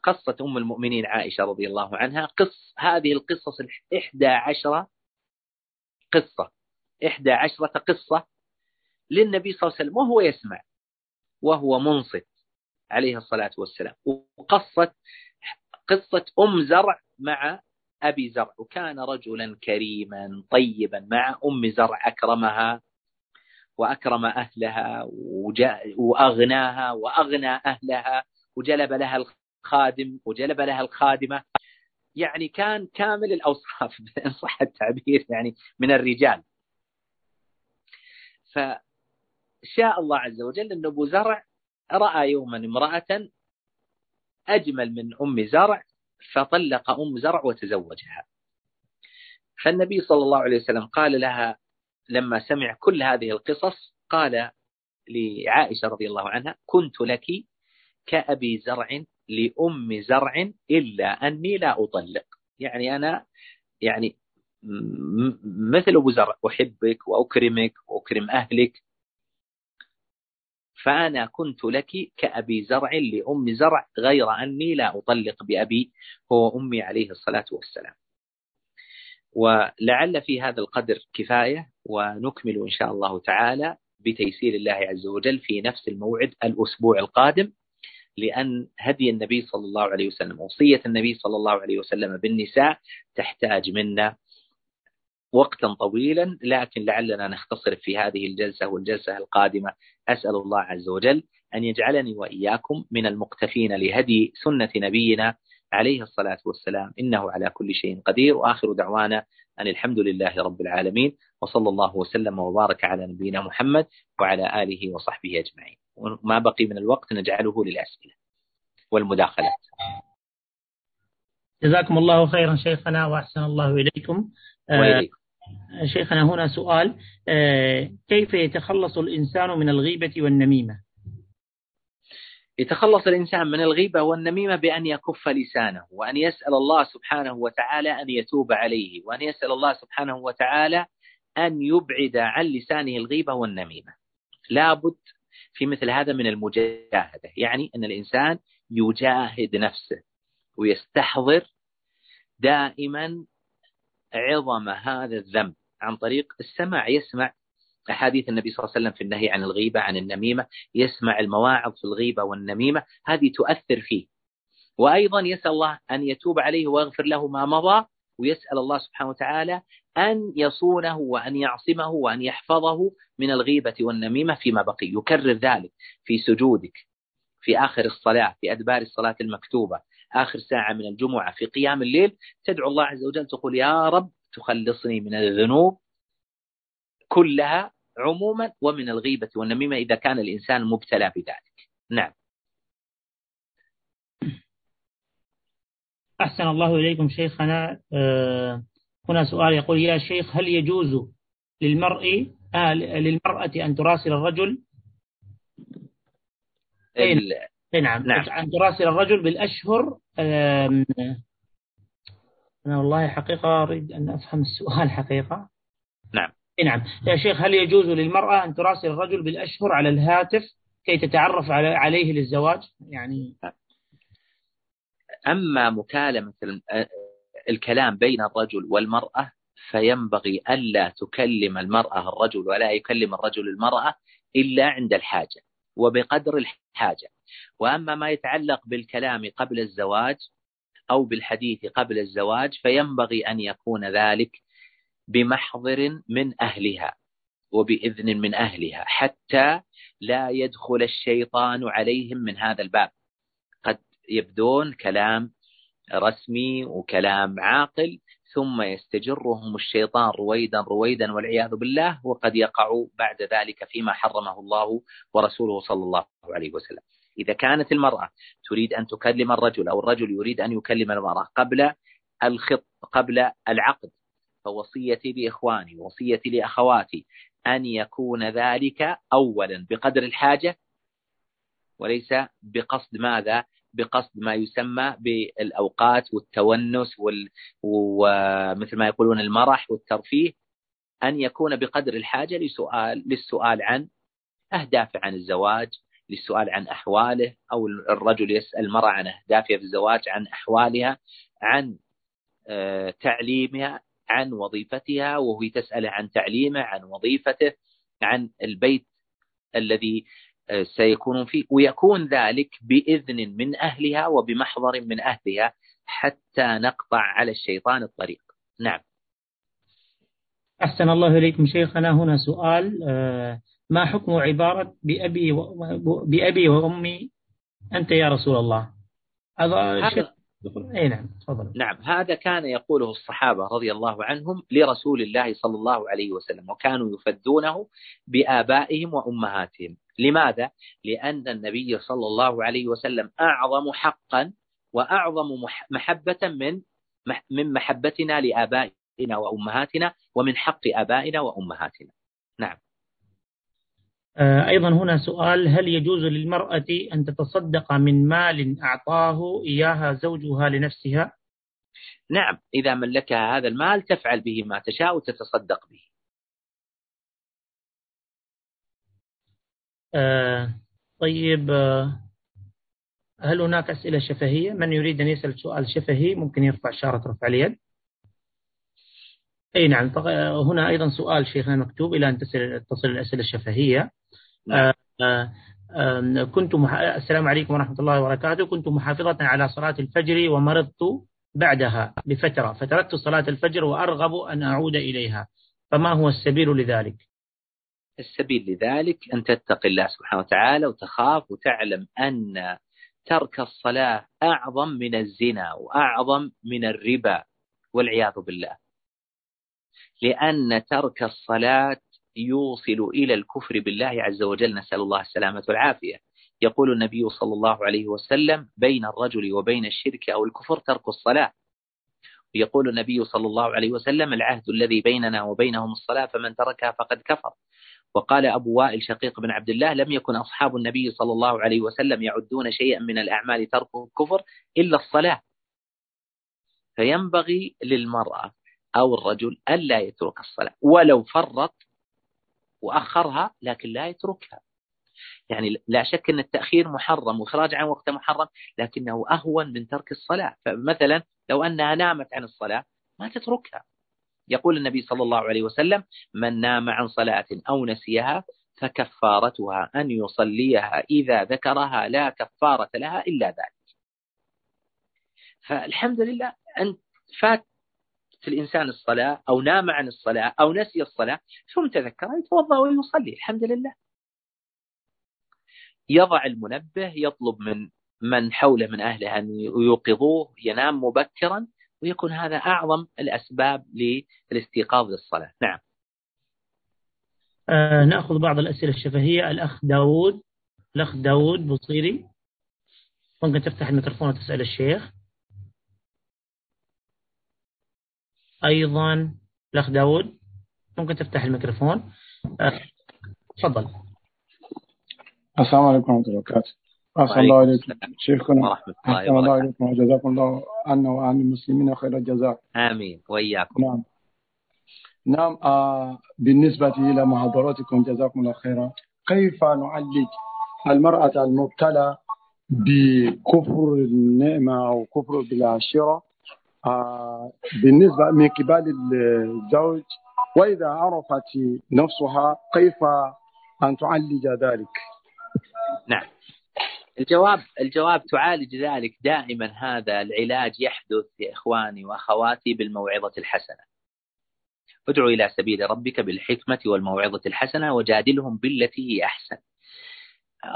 قصة أم المؤمنين عائشة رضي الله عنها قص هذه القصص الإحدى عشرة قصة. إحدى عشرة قصة للنبي صلى الله عليه وسلم وهو يسمع وهو منصت عليه الصلاة والسلام. وقصت قصة أم زرع مع أبي زرع. وكان رجلا كريما طيبا مع أم زرع أكرمها وأكرم أهلها وأغناها وأغنى أهلها وجلب لها الخادم وجلب لها الخادمة. يعني كان كامل الأوصاف إن صح التعبير يعني من الرجال. فشاء الله عز وجل أن أبو زرع رأى يوما امرأة أجمل من أم زرع فطلق أم زرع وتزوجها. فالنبي صلى الله عليه وسلم قال لها لما سمع كل هذه القصص قال لعائشة رضي الله عنها كنت لك كأبي زرع لأم زرع إلا أني لا أطلق. يعني أنا يعني مثل أبو زرع أحبك وأكرمك وأكرم أهلك فأنا كنت لك كأبي زرع لأم زرع غير أني لا أطلق بأبي هو أمي عليه الصلاة والسلام. ولعل في هذا القدر كفاية ونكمل إن شاء الله تعالى بتيسير الله عز وجل في نفس الموعد الأسبوع القادم لأن هدي النبي صلى الله عليه وسلم وصية النبي صلى الله عليه وسلم بالنساء تحتاج منا وقتا طويلا لكن لعلنا نختصر في هذه الجلسة والجلسة القادمة. أسأل الله عز وجل أن يجعلني وإياكم من المقتفين لهدي سنة نبينا عليه الصلاة والسلام. إنه على كل شيء قدير. وآخر دعوانا أن الحمد لله رب العالمين وصلى الله وسلم وبارك على نبينا محمد وعلى آله وصحبه أجمعين. وما بقي من الوقت نجعله للأسئلة والمداخلات. جزاكم الله خيرا شيخنا وأحسن الله إليكم. وإليكم. شيخنا هنا سؤال آه، كيف يتخلص الإنسان من الغيبة والنميمة؟ يتخلص الإنسان من الغيبة والنميمة بأن يكف لسانه وأن يسأل الله سبحانه وتعالى أن يتوب عليه وأن يسأل الله سبحانه وتعالى أن يبعد عن لسانه الغيبة والنميمة. لابد في مثل هذا من المجاهدة يعني أن الإنسان يجاهد نفسه ويستحضر دائما عظم هذا الذنب عن طريق السماع يسمع أحاديث النبي صلى الله عليه وسلم في النهي عن الغيبة عن النميمة يسمع المواعظ في الغيبة والنميمة. هذه تؤثر فيه. وأيضا يسأل الله أن يتوب عليه ويغفر له ما مضى ويسأل الله سبحانه وتعالى أن يصونه وأن يعصمه وأن يحفظه من الغيبة والنميمة فيما بقي. يكرر ذلك في سجودك في آخر الصلاة في أدبار الصلاة المكتوبة آخر ساعة من الجمعة في قيام الليل تدعو الله عز وجل تقول يا رب تخلصني من الذنوب كلها عموما ومن الغيبة والنميمة إذا كان الإنسان مبتلى بذلك. نعم. أحسن الله إليكم شيخنا. آه، هنا سؤال يقول يا شيخ هل يجوز للمرء آه للمرأة أن تراسل الرجل؟ نعم. نعم. أن تراسل الرجل بالأشهر أنا والله حقيقة أريد أن أفهم السؤال حقيقة. نعم. نعم. يا شيخ هل يجوز للمرأة أن تراسل الرجل بالأشهر على الهاتف كي تتعرف عليه للزواج؟ يعني أما مكالمة الكلام بين الرجل والمرأة فينبغي ألا تكلم المرأة الرجل ولا يكلم الرجل المرأة إلا عند الحاجة وبقدر الحاجة. وأما ما يتعلق بالكلام قبل الزواج أو بالحديث قبل الزواج فينبغي أن يكون ذلك بمحضر من أهلها وبإذن من أهلها حتى لا يدخل الشيطان عليهم من هذا الباب. قد يبدون كلام رسمي وكلام عاقل ثم يستجرهم الشيطان رويدا رويدا والعياذ بالله وقد يقعوا بعد ذلك فيما حرمه الله ورسوله صلى الله عليه وسلم. إذا كانت المرأة تريد أن تكلم الرجل أو الرجل يريد أن يكلم المرأة قبل الخط قبل العقد فوصيتي لإخواني وصيتي لأخواتي أن يكون ذلك أولا بقدر الحاجة وليس بقصد ماذا؟ بقصد ما يسمى بالأوقات والتونس وال... ومثل ما يقولون المرح والترفيه أن يكون بقدر الحاجة لسؤال للسؤال عن أهدافه عن الزواج للسؤال عن أحواله أو الرجل يسأل المرأة عن أهدافها في الزواج عن أحوالها عن آه، تعليمها عن وظيفتها وهو تسأله عن تعليمه عن وظيفته عن البيت الذي آه، سيكون فيه ويكون ذلك بإذن من أهلها وبمحضر من أهلها حتى نقطع على الشيطان الطريق. نعم. أحسن الله إليكم شيخنا. هنا سؤال آه، ما حكم عبارة بأبي, بأبي وأمي أنت يا رسول الله هذا شيخ اي نعم تفضل نعم هذا كان يقوله الصحابة رضي الله عنهم لرسول الله صلى الله عليه وسلم وكانوا يفدونه بآبائهم وأمهاتهم لماذا؟ لأن النبي صلى الله عليه وسلم أعظم حقا وأعظم محبة من من محبتنا لآبائنا وأمهاتنا ومن حق آبائنا وأمهاتنا. نعم. آه، أيضا هنا سؤال هل يجوز للمرأة أن تتصدق من مال أعطاه إياها زوجها لنفسها؟ نعم إذا ملكها هذا المال تفعل به ما تشاء وتتصدق به. آه طيب آه هل هناك أسئلة شفهية؟ من يريد أن يسأل سؤال شفهي ممكن يرفع إشارة رفع اليد. أي نعم هنا أيضا سؤال شيخنا مكتوب إلى أن تصل الأسئلة الشفهية. نعم. آه، آه، كنت مح... السلام عليكم ورحمة الله وبركاته. كنت محافظة على صلاة الفجر ومرضت بعدها بفترة. فتركت صلاة الفجر وأرغب أن أعود إليها. فما هو السبيل لذلك؟ السبيل لذلك أن تتقي الله سبحانه وتعالى وتخاف وتعلم أن ترك الصلاة أعظم من الزنا وأعظم من الربا والعياذ بالله. لأن ترك الصلاة يوصل إلى الكفر بالله عز وجل نسأل الله السلامة والعافية. يقول النبي صلى الله عليه وسلم بين الرجل وبين الشرك أو الكفر ترك الصلاة. ويقول النبي صلى الله عليه وسلم العهد الذي بيننا وبينهم الصلاة فمن تركها فقد كفر. وقال أبو وائل شقيق بن عبد الله لم يكن أصحاب النبي صلى الله عليه وسلم يعدون شيئا من الأعمال تركه الكفر إلا الصلاة. فينبغي للمرأة أو الرجل ألا يترك الصلاة ولو فرط وأخرها لكن لا يتركها. يعني لا شك أن التأخير محرم وإخراج عن وقت محرم لكنه أهون من ترك الصلاة. فمثلا لو أنها نامت عن الصلاة ما تتركها. يقول النبي صلى الله عليه وسلم من نام عن صلاة أو نسيها فكفارتها أن يصليها إذا ذكرها لا كفارة لها إلا ذلك. فالحمد لله أنت فات الإنسان الصلاة أو نام عن الصلاة أو نسي الصلاة ثم تذكر يتوضأ ويصلي الحمد لله. يضع المنبه يطلب من من حوله من أهله أن يوقظوه ينام مبكرا ويكون هذا أعظم الأسباب للاستيقاظ للصلاة. نعم. آه نأخذ بعض الأسئلة الشفهية. الأخ داود الأخ داود بصيري ممكن تفتح الميكروفون وتسأل الشيخ. أيضا الأخ داود ممكن تفتح الميكروفون. تفضل. السلام عليكم ورحمة الله وبركاته. أحسن الله عليكم شيخنا أحسن الله عليكم وجزاكم الله عنا وعن المسلمين خير الجزاء. آمين. وإياكم. نعم. نعم آه بالنسبة إلى محاضراتكم جزاكم الله خيرا. كيف نعالج المرأة المبتلى بكفر النعمة أو كفر بالعشيرة؟ آه، بالنسبة من قبل الزوج وإذا عرفت نفسها كيف أن تعالج ذلك؟ نعم. الجواب الجواب تعالج ذلك دائما هذا العلاج يحدث يا إخواني وأخواتي بالموعظة الحسنة. ادعو إلى سبيل ربك بالحكمة والموعظة الحسنة وجادلهم بالتي هي أحسن.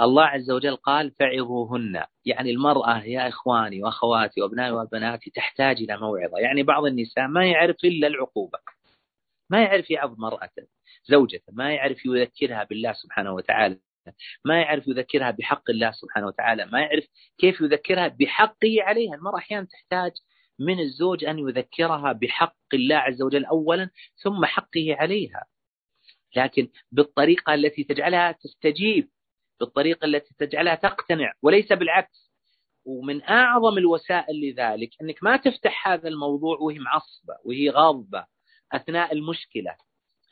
الله عز وجل قال فعظوهن. يعني المرأة يا إخواني وأخواتي وأبنائي وبناتي تحتاج إلى موعظة. يعني بعض النساء ما يعرف إلا العقوبة. ما يعرف يعظ مرأته زوجته ما يعرف يذكرها بالله سبحانه وتعالى ما يعرف يذكرها بحق الله سبحانه وتعالى ما يعرف كيف يذكرها بحقه عليها. المرأة أحيانا تحتاج من الزوج أن يذكرها بحق الله عز وجل أولا ثم حقه عليها. لكن بالطريقة التي تجعلها تستجيب بالطريقة التي تجعلها تقتنع وليس بالعكس. ومن أعظم الوسائل لذلك أنك ما تفتح هذا الموضوع وهي معصبة وهي غاضبة أثناء المشكلة.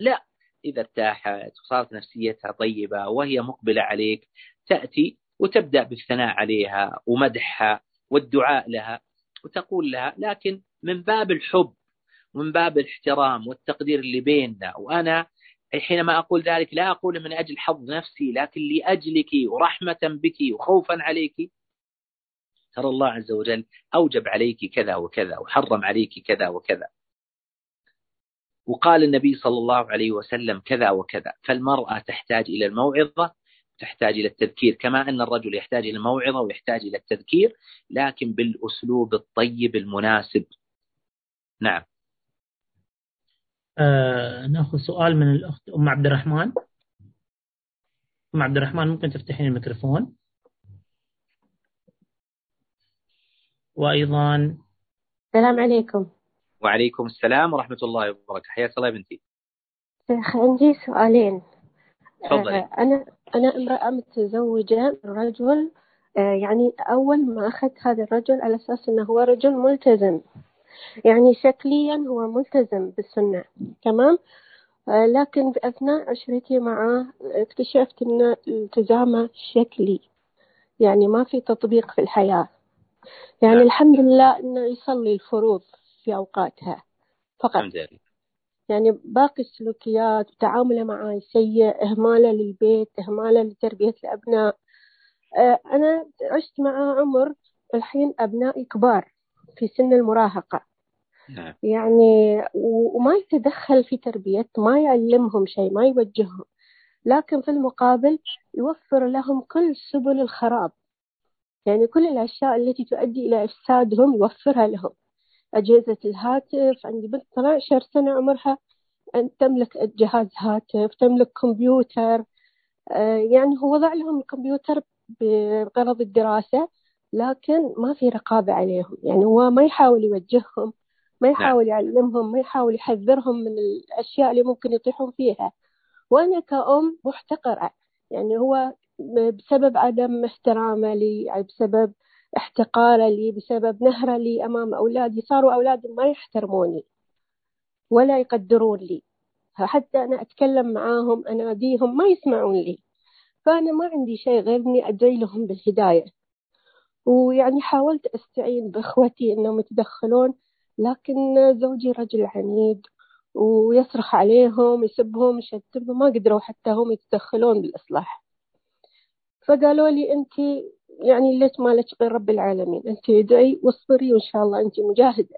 لا إذا ارتاحت وصارت نفسيتها طيبة وهي مقبلة عليك تأتي وتبدأ بالثناء عليها ومدحها والدعاء لها وتقول لها لكن من باب الحب ومن باب الاحترام والتقدير اللي بيننا وأنا حينما أقول ذلك لا أقول من أجل حظ نفسي لكن لأجلك ورحمة بك وخوفا عليك ترى الله عز وجل أوجب عليك كذا وكذا وحرم عليك كذا وكذا. وقال النبي صلى الله عليه وسلم كذا وكذا. فالمرأة تحتاج إلى الموعظة تحتاج إلى التذكير كما أن الرجل يحتاج إلى الموعظة ويحتاج إلى التذكير لكن بالأسلوب الطيب المناسب. نعم. آه ناخذ سؤال من الأخت أم عبد الرحمن. أم عبد الرحمن ممكن تفتحين الميكروفون؟ وأيضا السلام عليكم. وعليكم السلام ورحمة الله وبركاته. حياك الله يا بنتي. شيخ عندي سؤالين. تفضلي. آه، أنا أنا امرأة متزوجة من رجل آه، يعني أول ما أخذت هذا الرجل على أساس أنه هو رجل ملتزم. يعني شكليا هو ملتزم بالسنة تمام؟ آه، لكن أثناء عشرتي معه اكتشفت أن التزامه شكلي يعني ما في تطبيق في الحياة. يعني نعم. الحمد لله أنه يصلي الفروض في أوقاتها فقط. الحمد لله. يعني باقي السلوكيات وتعامله معي سيء إهماله للبيت إهماله لتربية الأبناء. آه، أنا عشت معه عمر الحين أبنائي كبار. في سن المراهقة. نعم. يعني وما يتدخل في تربية ما يعلمهم شيء ما يوجههم. لكن في المقابل يوفر لهم كل سبل الخراب. يعني كل الأشياء التي تؤدي إلى إفسادهم يوفرها لهم. أجهزة الهاتف عندي بنت 12 سنة عمرها أن تملك جهاز هاتف تملك كمبيوتر. آه، يعني هو وضع لهم الكمبيوتر بغرض الدراسة. لكن ما في رقابة عليهم. يعني هو ما يحاول يوجههم ما نعم. يحاول يعلمهم ما يحاول يحذرهم من الأشياء اللي ممكن يطيحون فيها. وأنا كأم محتقرة. يعني هو بسبب عدم احترامه لي بسبب احتقاره لي بسبب نهره لي أمام أولادي صاروا أولادي ما يحترموني ولا يقدرون لي. حتى أنا أتكلم معاهم أناديهم ما يسمعون لي. فأنا ما عندي شيء غير إني أدعي لهم بالهداية. ويعني حاولت أستعين بإخوتي إنهم يتدخلون لكن زوجي رجل عنيد ويصرخ عليهم يسبهم يشتمهم ما قدروا حتى هم يتدخلون بالإصلاح. فقالوا لي أنت يعني ليش ما لك غير رب العالمين؟ أنت ادعي واصبري وإن شاء الله أنت مجاهدة.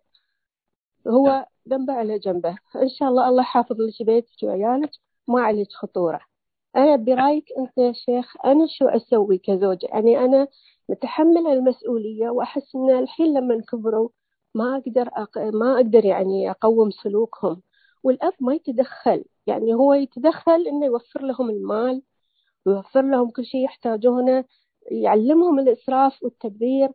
هو ذنبه على جنبه. إن شاء الله الله حافظ لك بيتك وعيالك ما عليك خطورة. أنا برأيك أنت يا شيخ أنا شو أسوي كزوجة يعني أنا متحملة المسؤولية وأحس إن الحين لما كبروا ما أقدر أق... ما أقدر يعني أقوم سلوكهم. والأب ما يتدخل يعني هو يتدخل إنه يوفر لهم المال ويوفر لهم كل شيء يحتاجونه يعلمهم الإسراف والتبذير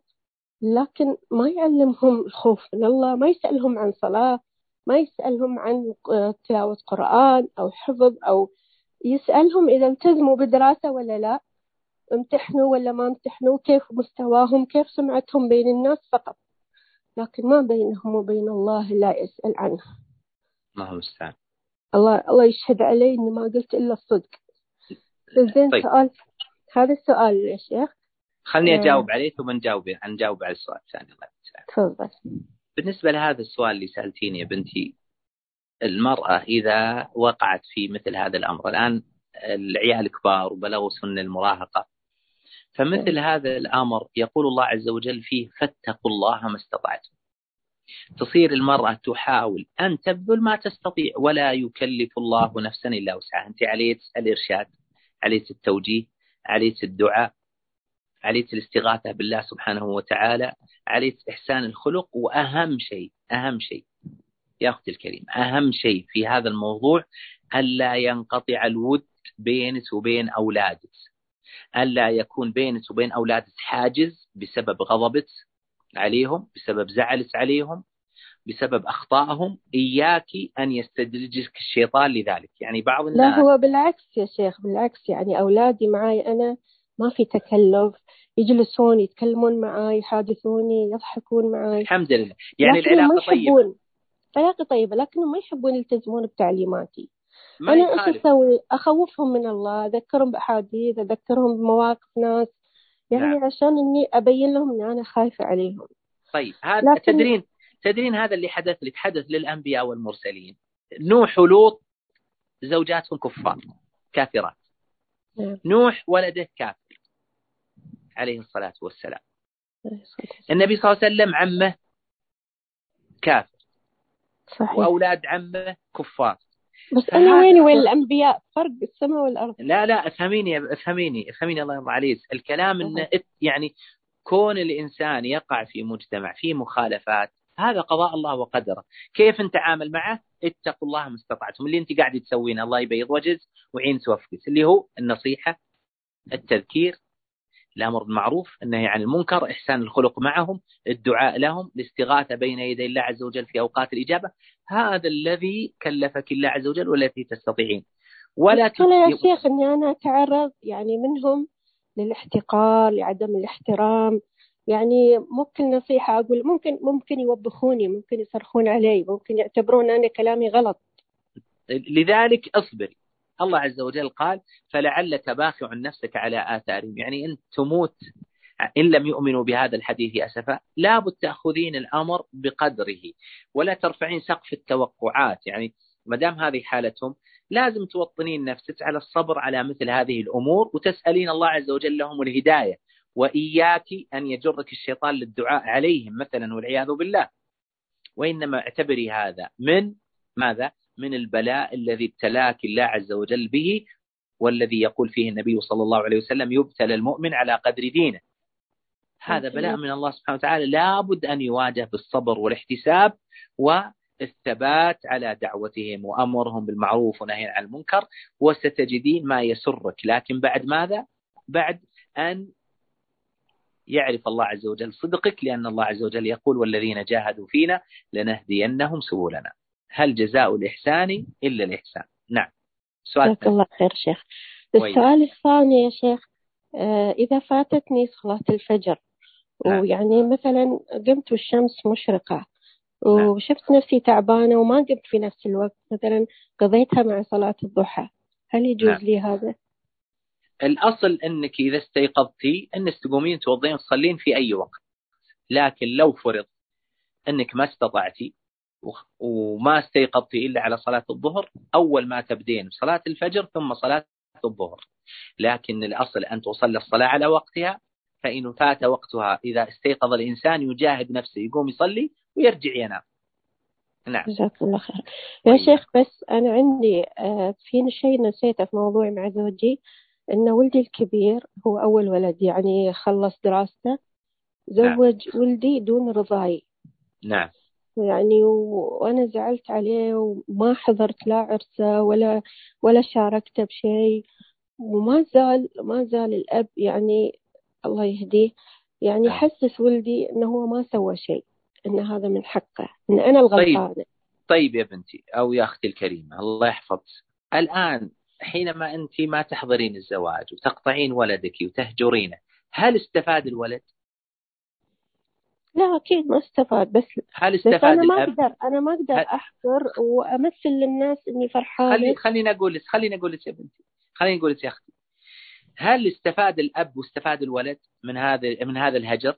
لكن ما يعلمهم الخوف من الله ما يسألهم عن صلاة ما يسألهم عن تلاوة قرآن أو حفظ أو يسألهم إذا التزموا بدراسة ولا لا. امتحنوا ولا ما امتحنوا كيف مستواهم كيف سمعتهم بين الناس فقط. لكن ما بينهم وبين الله لا يسأل عنه. ما هو المستعان. الله الله يشهد علي إني ما قلت إلا الصدق. زين طيب. سؤال. هذا السؤال يا شيخ. خلني آه. أجاوب عليه ثم نجاوب نجاوب على السؤال الثاني. الله تفضل. بالنسبة لهذا السؤال اللي سألتيني يا بنتي المرأة إذا وقعت في مثل هذا الأمر الآن العيال كبار وبلغوا سن المراهقة فمثل هذا الأمر يقول الله عز وجل فيه فاتقوا الله ما استطعتم. تصير المرأة تحاول أن تبذل ما تستطيع ولا يكلف الله نفسا إلا وسعها. أنت عليك الإرشاد عليك التوجيه عليك الدعاء عليك الاستغاثة بالله سبحانه وتعالى عليك إحسان الخلق. وأهم شيء أهم شيء يا أختي الكريم أهم شيء في هذا الموضوع ألا ينقطع الود بينك وبين أولادك. ألا يكون بينك وبين أولادك حاجز بسبب غضبك عليهم بسبب زعلك عليهم بسبب أخطائهم. إياك أن يستدرجك الشيطان لذلك. يعني بعض الناس لا هو بالعكس يا شيخ بالعكس. يعني أولادي معي أنا ما في تكلف. يجلسون يتكلمون معي يحادثوني يضحكون معي الحمد لله. يعني العلاقة طيبة. علاقة طيبة لكنهم ما يحبون يلتزمون بتعليماتي. ما أنا إيش أسوي؟ أخوفهم من الله أذكرهم بأحاديث أذكرهم بمواقف ناس. يعني نعم. عشان إني أبين لهم إني أنا خايفة عليهم. طيب هذا لكن... تدرين تدرين هذا اللي حدث لك حدث للأنبياء والمرسلين. نوح ولوط زوجاتهم كفار كافرات. نعم. نوح ولده كافر عليه الصلاة والسلام. النبي صلى الله عليه وسلم عمه كافر. صحيح. وأولاد عمه كفار. بس أنا وين وين الأنبياء فرق السماء والأرض. لا لا أفهميني أفهميني أفهميني الله يرضى عليك الكلام إنه يعني كون الإنسان يقع في مجتمع فيه مخالفات هذا قضاء الله وقدره. كيف نتعامل معه؟ اتقوا الله ما استطعتم. اللي أنت قاعد تسوينه الله يبيض وجهك وعين توفقك اللي هو النصيحة التذكير الأمر بالمعروف النهي عن المنكر إحسان الخلق معهم الدعاء لهم الاستغاثة بين يدي الله عز وجل في أوقات الإجابة. هذا الذي كلفك الله عز وجل والتي تستطيعين. ولا أنا يا شيخ أني أنا أتعرض يعني منهم للاحتقار لعدم الاحترام. يعني ممكن نصيحة أقول ممكن ممكن يوبخوني ممكن يصرخون علي ممكن يعتبرون أنا كلامي غلط. لذلك اصبري الله عز وجل قال فلعلك باخع نفسك على آثارهم. يعني أنت تموت إن لم يؤمنوا بهذا الحديث أسفا لابد تأخذين الأمر بقدره ولا ترفعين سقف التوقعات. يعني ما دام هذه حالتهم لازم توطنين نفسك على الصبر على مثل هذه الأمور وتسألين الله عز وجل لهم الهداية وإياك أن يجرك الشيطان للدعاء عليهم مثلا والعياذ بالله. وإنما اعتبري هذا من ماذا؟ من البلاء الذي ابتلاك الله عز وجل به والذي يقول فيه النبي صلى الله عليه وسلم يبتلى المؤمن على قدر دينه. هذا بلاء من الله سبحانه وتعالى. لابد أن يواجه بالصبر والاحتساب والثبات على دعوتهم وأمرهم بالمعروف ونهي عن المنكر وستجدين ما يسرك. لكن بعد ماذا؟ بعد أن يعرف الله عز وجل صدقك لأن الله عز وجل يقول والذين جاهدوا فينا لنهدينهم سبلنا. هل جزاء الإحسان إلا الإحسان نعم سؤال جزاك الله خير شيخ السؤال الثاني يا شيخ آه، إذا فاتتني صلاة الفجر نعم. ويعني مثلا قمت والشمس مشرقة نعم. وشفت نفسي تعبانة وما قمت في نفس الوقت مثلا قضيتها مع صلاة الضحى هل يجوز نعم. لي هذا؟ الأصل أنك إذا استيقظتي أنك تقومين توضين تصلين في أي وقت لكن لو فرض أنك ما استطعتي وما استيقظتي إلا على صلاة الظهر. أول ما تبدين صلاة الفجر ثم صلاة الظهر. لكن الأصل أن تصلي الصلاة على وقتها فإن فات وقتها إذا استيقظ الإنسان يجاهد نفسه يقوم يصلي ويرجع ينام. نعم. جزاك الله خير. يا طيب. شيخ بس أنا عندي آه، في شيء نسيته في موضوعي مع زوجي أن ولدي الكبير هو أول ولد يعني خلص دراسته. زوج نعم. ولدي دون رضاي نعم. يعني وأنا زعلت عليه وما حضرت لا عرسة ولا ولا شاركته بشيء وما زال ما زال الأب يعني الله يهديه يعني نعم. حسس ولدي إنه هو ما سوى شيء إن هذا من حقه إن أنا الغلطانة طيب. طيب يا بنتي أو يا أختي الكريمة الله يحفظ الآن حينما أنت ما تحضرين الزواج وتقطعين ولدك وتهجرينه هل استفاد الولد؟ لا أكيد ما استفاد بس هل استفاد بس أنا ما أقدر أنا ما أقدر أحضر وأمثل للناس إني فرحانة. خلي خليني أقول لك خليني أقول لك يا بنتي خليني أقول لك يا أختي. هل استفاد الأب واستفاد الولد من هذا من هذا الهجر؟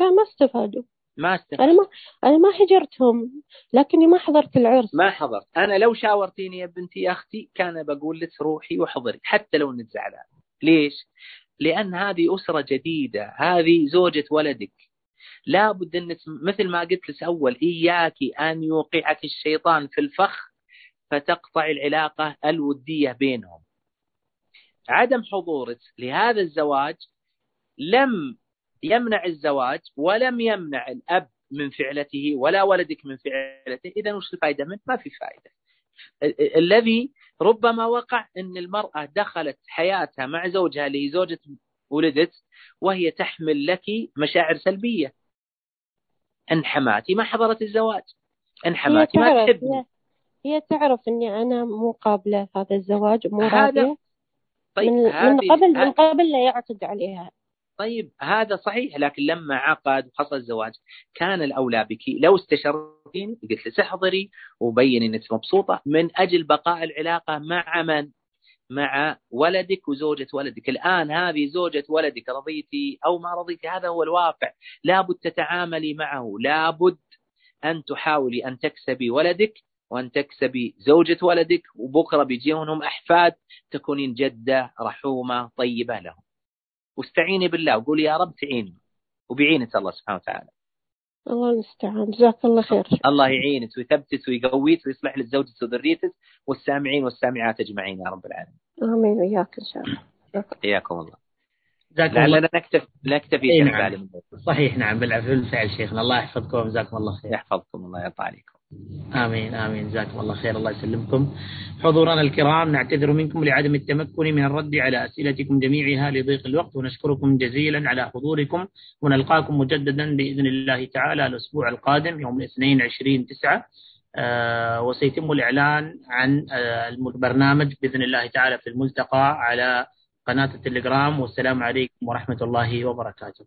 لا ما استفادوا. ما استفاد. أنا ما أنا ما هجرتهم لكني ما حضرت العرس. ما حضرت. أنا لو شاورتيني يا بنتي يا أختي كان بقول لك روحي وحضري حتى لو أنك زعلان. ليش؟ لأن هذه أسرة جديدة هذه زوجة ولدك. لابد أنك مثل ما قلت لك أول إياك أن يوقعك الشيطان في الفخ فتقطع العلاقة الودية بينهم. عدم حضورك لهذا الزواج لم يمنع الزواج ولم يمنع الأب من فعلته ولا ولدك من فعلته. إذا وش الفائدة منه؟ ما في فائدة الذي ربما وقع أن المرأة دخلت حياتها مع زوجها اللي زوجة ولدت وهي تحمل لك مشاعر سلبية. ان حماتي ما حضرت الزواج. ان حماتي ما تحبني. هي تعرف أني أنا مو قابلة هذا الزواج مو راضية. طيب من, من قبل من قبل لا يعقد عليها. طيب هذا صحيح لكن لما عقد وحصل الزواج كان الأولى بك. لو استشرتين قلت له تحضري وبين إنك مبسوطة. من أجل بقاء العلاقة مع من؟ مع ولدك وزوجة ولدك. الآن هذه زوجة ولدك رضيتي أو ما رضيتي هذا هو الواقع. لابد تتعاملي معه. لابد أن تحاولي أن تكسبي ولدك وأن تكسبي زوجة ولدك. وبكرة بيجيونهم أحفاد تكونين جدة رحومة طيبة لهم. واستعيني بالله. وقولي يا رب تعيني. وبيعينك الله سبحانه وتعالى. الله المستعان. جزاك الله خير. الله يعينك ويثبتك ويقويك ويصلح لك زوجك وذريتك والسامعين والسامعات أجمعين يا رب العالمين. آمين. وياك إن شاء الله. حياكم الله. لعلنا نكتفي نكتفي إيه نعم. صحيح نعم. بالفعل شيخنا. الله يحفظكم. وجزاكم الله خير. يحفظكم الله يرضى عليكم. آمين آمين. جزاكم الله خير. الله يسلمكم. حضورنا الكرام نعتذر منكم لعدم التمكن من الرد على أسئلتكم جميعها لضيق الوقت ونشكركم جزيلا على حضوركم. ونلقاكم مجددا بإذن الله تعالى الأسبوع القادم يوم الاثنين عشرين تسعة. آه وسيتم الإعلان عن آه البرنامج بإذن الله تعالى في الملتقى على قناة التليجرام. والسلام عليكم ورحمة الله وبركاته.